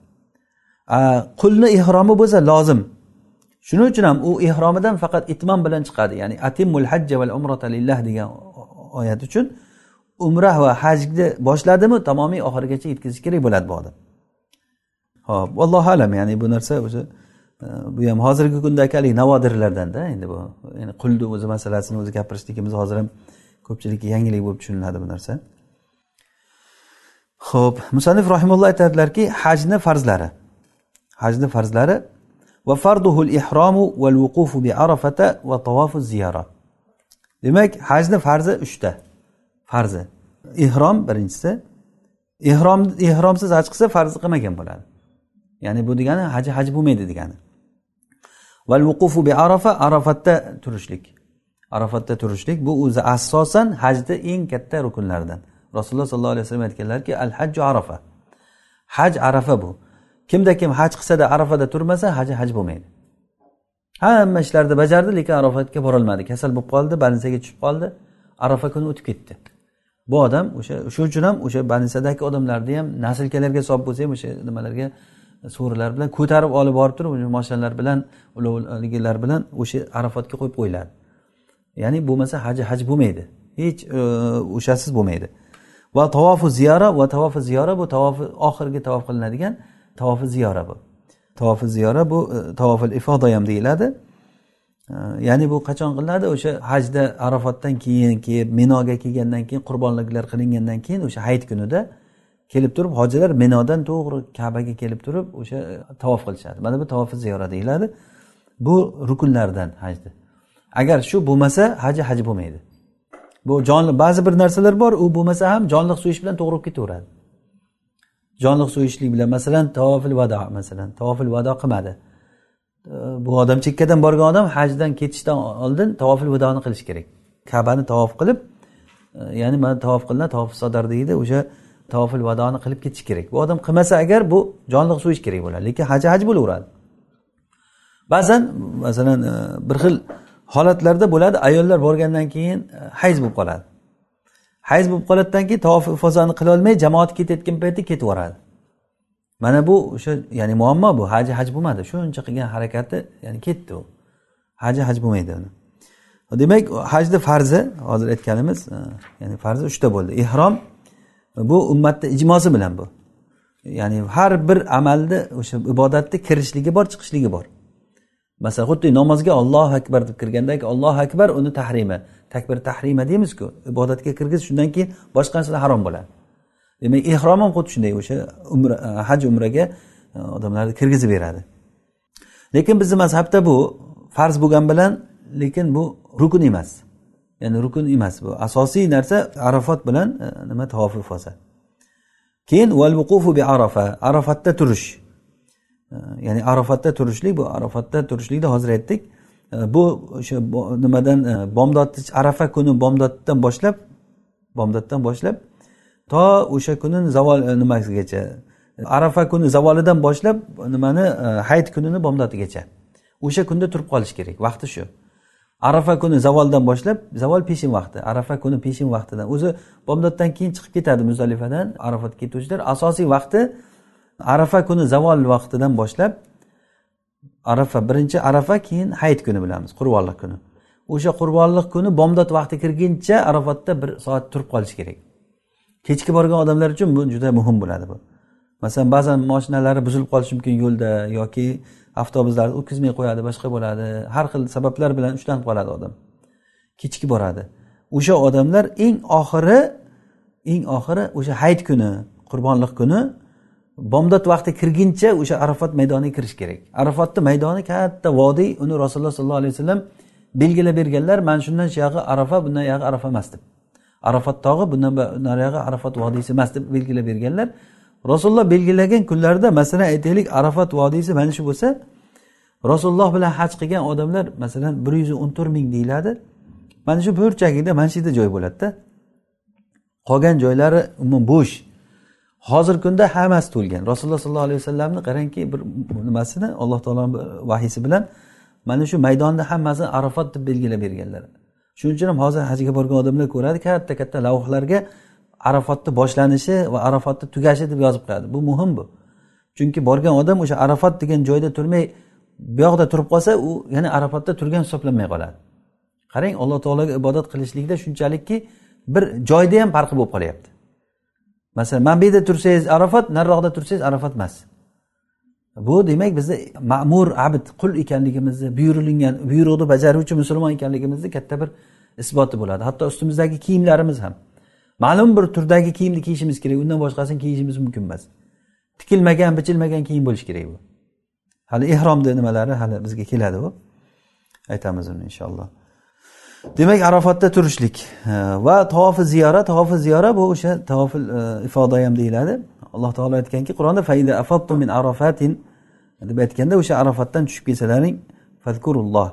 Qulni ehromi bo'lsa lozim. Shuning uchun ham u ehromidan faqat itmom bilan chiqadi. Ya'ni atimul hajja val umrata lillah degan oyat uchun umra va hajni boshladimi tamomiy oxirigacha yetkazish kerak bo'ladi bu odam. Ho'p allohu alam. Ya'ni bu narsa o'zi bu ham hozirgi kundagi haligi navodirlardanda endi bu yani qulni o'zi masalasini o'zi gapirishligimiz hozir ham ko'pchilikka yangilik bo'lib tushuniladi bu narsa. Ho'p musanif rahimulloh aytadilarki hajni farzlari. Hajni farzlari va farduhul ihromu val vuqufu bi arafata va tavofu ziyara. Demak hajni farzi uchta. Farzi. Ehrom birinchisi. Ehrom ehromsiz haj qilsa farz qilmagan bo'ladi. Ya'ni bu degani haji haj bo'lmaydi degani. Val vuqufu bi arafa arafatda turishlik. Arafatda turishlik bu o'zi asosan hajni eng katta rukunlaridan rasululloh sollallohu alayhi vasallam aytganlarki al hajju arafa. Haj arafa bu. Kimda kim haj qilsada arafada turmasa haji haj bo'lmaydi. Hamma ishlarni bajardi lekin arafatga borolmadi kasal bo'lib qoldi больницаga tushib qoldi. Arafa kuni o'tib ketdi. Bu odam o'sha shuning uchun ham o'sha больницадagi odamlarni ham naslkalarga solib bo'lsa ham o'sha nimalarga so'rilar bilan ko'tarib olib borib turib o'sha moshinalar bilan ulovligilar bilan o'sha arafatga qo'yib qo'yiladi. Ya'ni bo'lmasa haji haj bo'lmaydi. Hech e, o'shasiz bo'lmaydi. Va tavofu ziyora va tavofi ziyora bu tavofi oxirgi tavof qilinadigan tavofi ziyora bu. Tavofi ziyora bu e, tavofil ifoda ham deyiladi. E, ya'ni bu qachon qilinadi? O'sha hajda arafotdan keyin kelib minoga kelgandan keyin qurbonliklar qilingandan keyin o'sha hayit kunida kelib turib hojilar minodan to'g'ri kabaga kelib turib o'sha e, tavof qilishadi. Mana bu tavofi ziyora deyiladi. Bu rukunlardan hajni agar shu bo'lmasa haji haj bo'lmaydi. Bu jonli ba'zi bir narsalar bor u bo'lmasa ham jonliq so'yish bilan to'g'ri bo'lib ketaveradi. Jonliq so'yishlik bilan masalan tavofil vado masalan tavofil vado qilmadi. E, bu odam chekkadan borgan odam hajdan ketishdan oldin tavofil vadoni qilish kerak. Kabani tavof qilib e, ya'ni mana tavof qilinadi tavof sodar deydi o'sha tavofil vadoni qilib ketish kerak. Bu odam qilmasa agar bu jonliq so'yish kerak bo'ladi lekin haji haj bo'laveradi. Ba'zan masalan e, bir xil holatlarda bo'ladi ayollar borgandan keyin e, hayz bo'lib qoladi. Hayz bo'lib qoladidan keyin tavof ifozani qilolmay jamoat ketayotgan payti ketib yuboradi mana bu o'sha ya'ni muammo bu haji haj bo'lmadi. Shuncha qilgan harakati ya'ni ketdi u. Haji haj bo'lmaydi uni. Demak hajni farzi hozir aytganimiz e, ya'ni farzi uchta bo'ldi. Ehrom bu ummatni ijmosi bilan bu. Ya'ni har bir amalni o'sha ibodatni kirishligi bor chiqishligi bor. Masalan xuddi namozga ollohu akbar deb kirgandagi ollohu akbar uni tahrimi takbir tahrima deymizku. Ibodatga kirgizish shundan keyin boshqa narsalar harom bo'ladi. Demak ehrom ham xuddi shunday o'sha umra e, haj umraga e, odamlarni kirgizib beradi. Lekin bizni mazhabda bu farz bo'lgani bilan lekin bu rukun emas. Ya'ni rukun emas bu. Asosiy narsa arafot bilan e, nima tavofi foza keyin val vuqufu bi arafa arafatda turish. E, ya'ni arafatda turishlik bu arafatda turishlikni hozir aytdik. E, bu o'sha nimadan bomdod arafa kuni bomdoddan boshlab bomdoddan boshlab to o'sha kuni zavol nimasigacha? Arafa kuni zavolidan boshlab nimani hayit kunini bomdodigacha o'sha kunda turib qolish kerak vaqti shu. Arafa kuni zavoldan boshlab zavol peshin vaqti arafa kuni peshin vaqtidan. O'zi bomdoddan keyin chiqib ketadi muzalifadan arafatga ketuvchilar. Asosiy vaqti arafa kuni zavol vaqtidan boshlab arafa birinchi arafa keyin hayit kuni bilamiz qurbonlik kuni. O'sha qurbonlik kuni bomdod vaqti kirguncha arafatda bir soat turib qolish kerak. Kechki borgan odamlar uchun bu juda muhim bo'ladi bu. Masalan ba'zan moshinalari buzilib qolishi mumkin yo'lda yoki avtobuslarni o'tkazmay qo'yadi boshqa bo'ladi. Har xil sabablar bilan ushlanib qoladi odam. Kechikib boradi. O'sha odamlar eng oxiri eng oxiri o'sha hayit kuni qurbonlik kuni bomdod vaqti kirguncha o'sha arafat maydoniga kirish kerak. Arafatni maydoni katta vodiy uni rasululloh sollallohu alayhi vasallam belgilab berganlar mana shundan shuyog'i arafa bundan yog'i arafa emas deb. Arafat tog'i bundan nariyog'i arafat vodiysi emas deb belgilab berganlar rasululloh belgilagan kunlarda masalan aytaylik arafat vodiysi mana shu bo'lsa rasululloh bilan haj qilgan odamlar masalan bir yuz o'n to'rt ming deyiladi. Mana shu burchagida mana shu yerda joy bo'ladida. Qolgan joylari umuman bo'sh. Hozirgi kunda hammasi to'lgan. Rasululloh sollallohu alayhi vasallamni qarangki bir nimasini alloh taoloni vahiysi bilan mana shu maydonni hammasini arafat deb belgilab berganlar. Shuning uchun ham hozir hajga borgan odamlar ko'radi katta katta lavhlarga arafatni boshlanishi va arafatni tugashi deb yozib qo'yadi. Bu muhim bu. Chunki borgan odam o'sha arafat degan joyda turmay bu yoqda turib qolsa u yana arafatda turgan hisoblanmay qoladi. Qarang alloh taologa ibodat qilishlikda shunchalikki bir joyda ham farqi bo'lib qolyapti. Masalan mana bu yerda tursangiz arafat nariroqda tursangiz arafat emas. Bu demak bizni ma'mur abd qul ekanligimizni buyurilgan buyruqni bajaruvchi musulmon ekanligimizni katta bir isboti bo'ladi. Hatto ustimizdagi kiyimlarimiz ham. Ma'lum bir turdagi kiyimni kiyishimiz kerak undan boshqasini kiyishimiz mumkin emas. Tikilmagan bichilmagan kiyim bo'lishi kerak bu. Hali ehromni nimalari hali bizga keladi u aytamiz uni inshaalloh. Demak arafatda turishlik e, va tavofi ziyora tavofi ziyora bu o'sha tavofi e, ifoda ham deyiladi. Alloh taolo aytganki qur'onda min arafatin deb aytganda o'sha arafatdan tushib kelsalaring fazkurulloh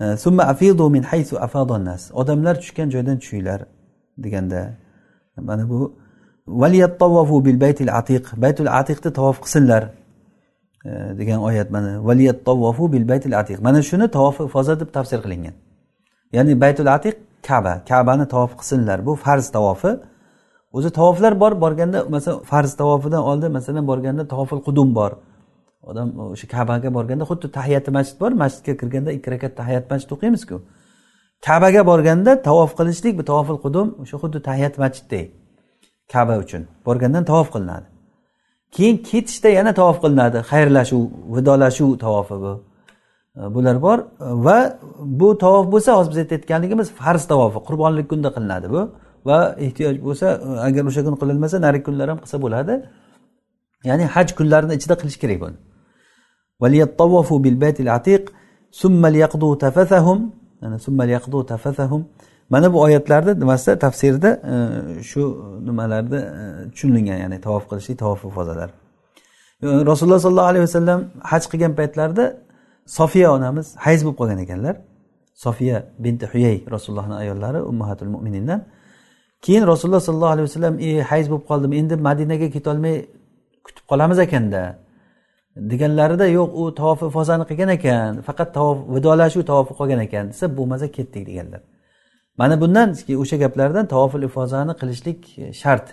e, summa afidu min haysu afadannas odamlar tushgan joydan tushinglar deganda mana bu bil baytil atiq baytul atiqni tavof qilsinlar e, degan oyat mana bil baytil atiq mana shuni tavofi ifoza deb tafsir qilingan. Ya'ni baytul atiq kaba kabani tavof qilsinlar. Bu farz tavofi. O'zi tavoflar bor borganda masalan farz tavofidan oldin masalan borganda tavofil qudum bor. Odam o'sha kabaga borganda xuddi tahiyati masjid bor masjidga kirganda ikki rakat tahiyat masjid o'qiymizku. Kabaga borganda tavof qilishlik bu tavofil qudum o'sha xuddi tahiyat masjiddek kaba uchun borgandan tavof qilinadi. Keyin ketishda yana tavof qilinadi. Xayrlashuv vidolashuv tavofi bu. Bular bor. Va bu tavof bo'lsa hozir biz aytayotganligimiz farz tavofi qurbonlik kunida qilinadi bu. Va ehtiyoj bo'lsa agar o'sha kun qilinmasa narigi kunlar ham qilsa bo'ladi. Ya'ni haj kunlarini ichida qilish kerak buni. Mana bu oyatlarni nimasida tafsirida e, shu nimalarda e, tushunilgan ya'ni tavof qilishlik tavof ifodalar. E, rasululloh sollallohu alayhi vasallam haj qilgan paytlarida sofiya onamiz hayz bo'lib qolgan ekanlar. Sofiya binti huyay rasulullohni ayollari ummahatul mo'minindan keyin rasululloh sollallohu alayhi vasallam e hayz bo'lib qoldim endi madinaga ketolmay kutib qolamiz ekanda. Deganlarida yo'q u tavof ifozani qilgan ekan faqat tavof vidolashuv tavofi qolgan ekan desa bo'lmasa ketdik deganlar. Mana bundan o'sha gaplardan tavofil ifozani qilishlik shart.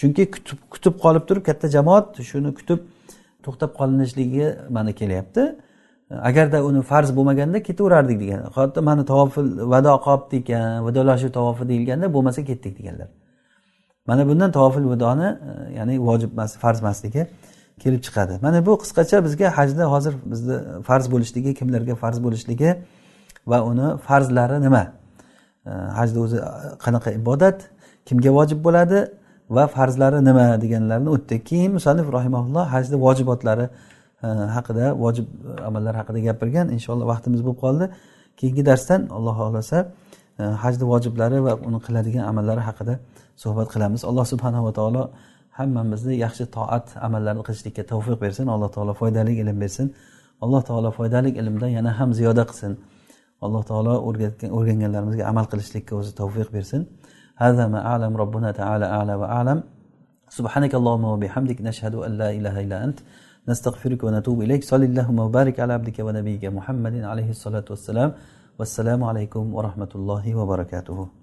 Chunki kutib kutib qolib turib katta jamoat shuni kutib to'xtab qolinishligi mana kelyapti. Agarda uni farz bo'lmaganda ketaverardik degan. Hatto mana tavofil vado qolibdi ekan vidolashuv tavofi deyilganda bo'lmasa ketdik deganlar. Mana bundan tavofil vidoni e, ya'ni vojib emas farz emasligi kelib chiqadi. Mana bu qisqacha bizga hajda hozir bizni farz bo'lishligi kimlarga farz bo'lishligi va uni farzlari nima? Hajni o'zi qanaqa ibodat kimga vojib bo'ladi va farzlari nima deganlarni o'tdik. Keyin musanif rahimaulloh hajni vojibotlari haqida vojib amallar haqida gapirgan. Inshaalloh vaqtimiz bo'lib qoldi. Keyingi darsdan alloh xohlasa hajni vojiblari va uni qiladigan amallari haqida suhbat qilamiz. Alloh subhanava taolo hammamizni yaxshi toat amallarni qilishlikka tavfiq bersin alloh taolo foydali ilm bersin alloh taolo foydali ilmdan yana ham ziyoda qilsin alloh taolo o'rgatgan o'rganganlarimizga amal qilishlikka o'zi tavfiq bersin هذا ما أعلم ربنا تعالى أعلى وأعلم سبحانك اللهم وبحمدك نشهد أن لا إله إلا أنت نستغفرك ونتوب إليك صلى اللهم وبارك على عبدك ونبيك محمد عليه الصلاة والسلام والسلام عليكم ورحمة الله وبركاته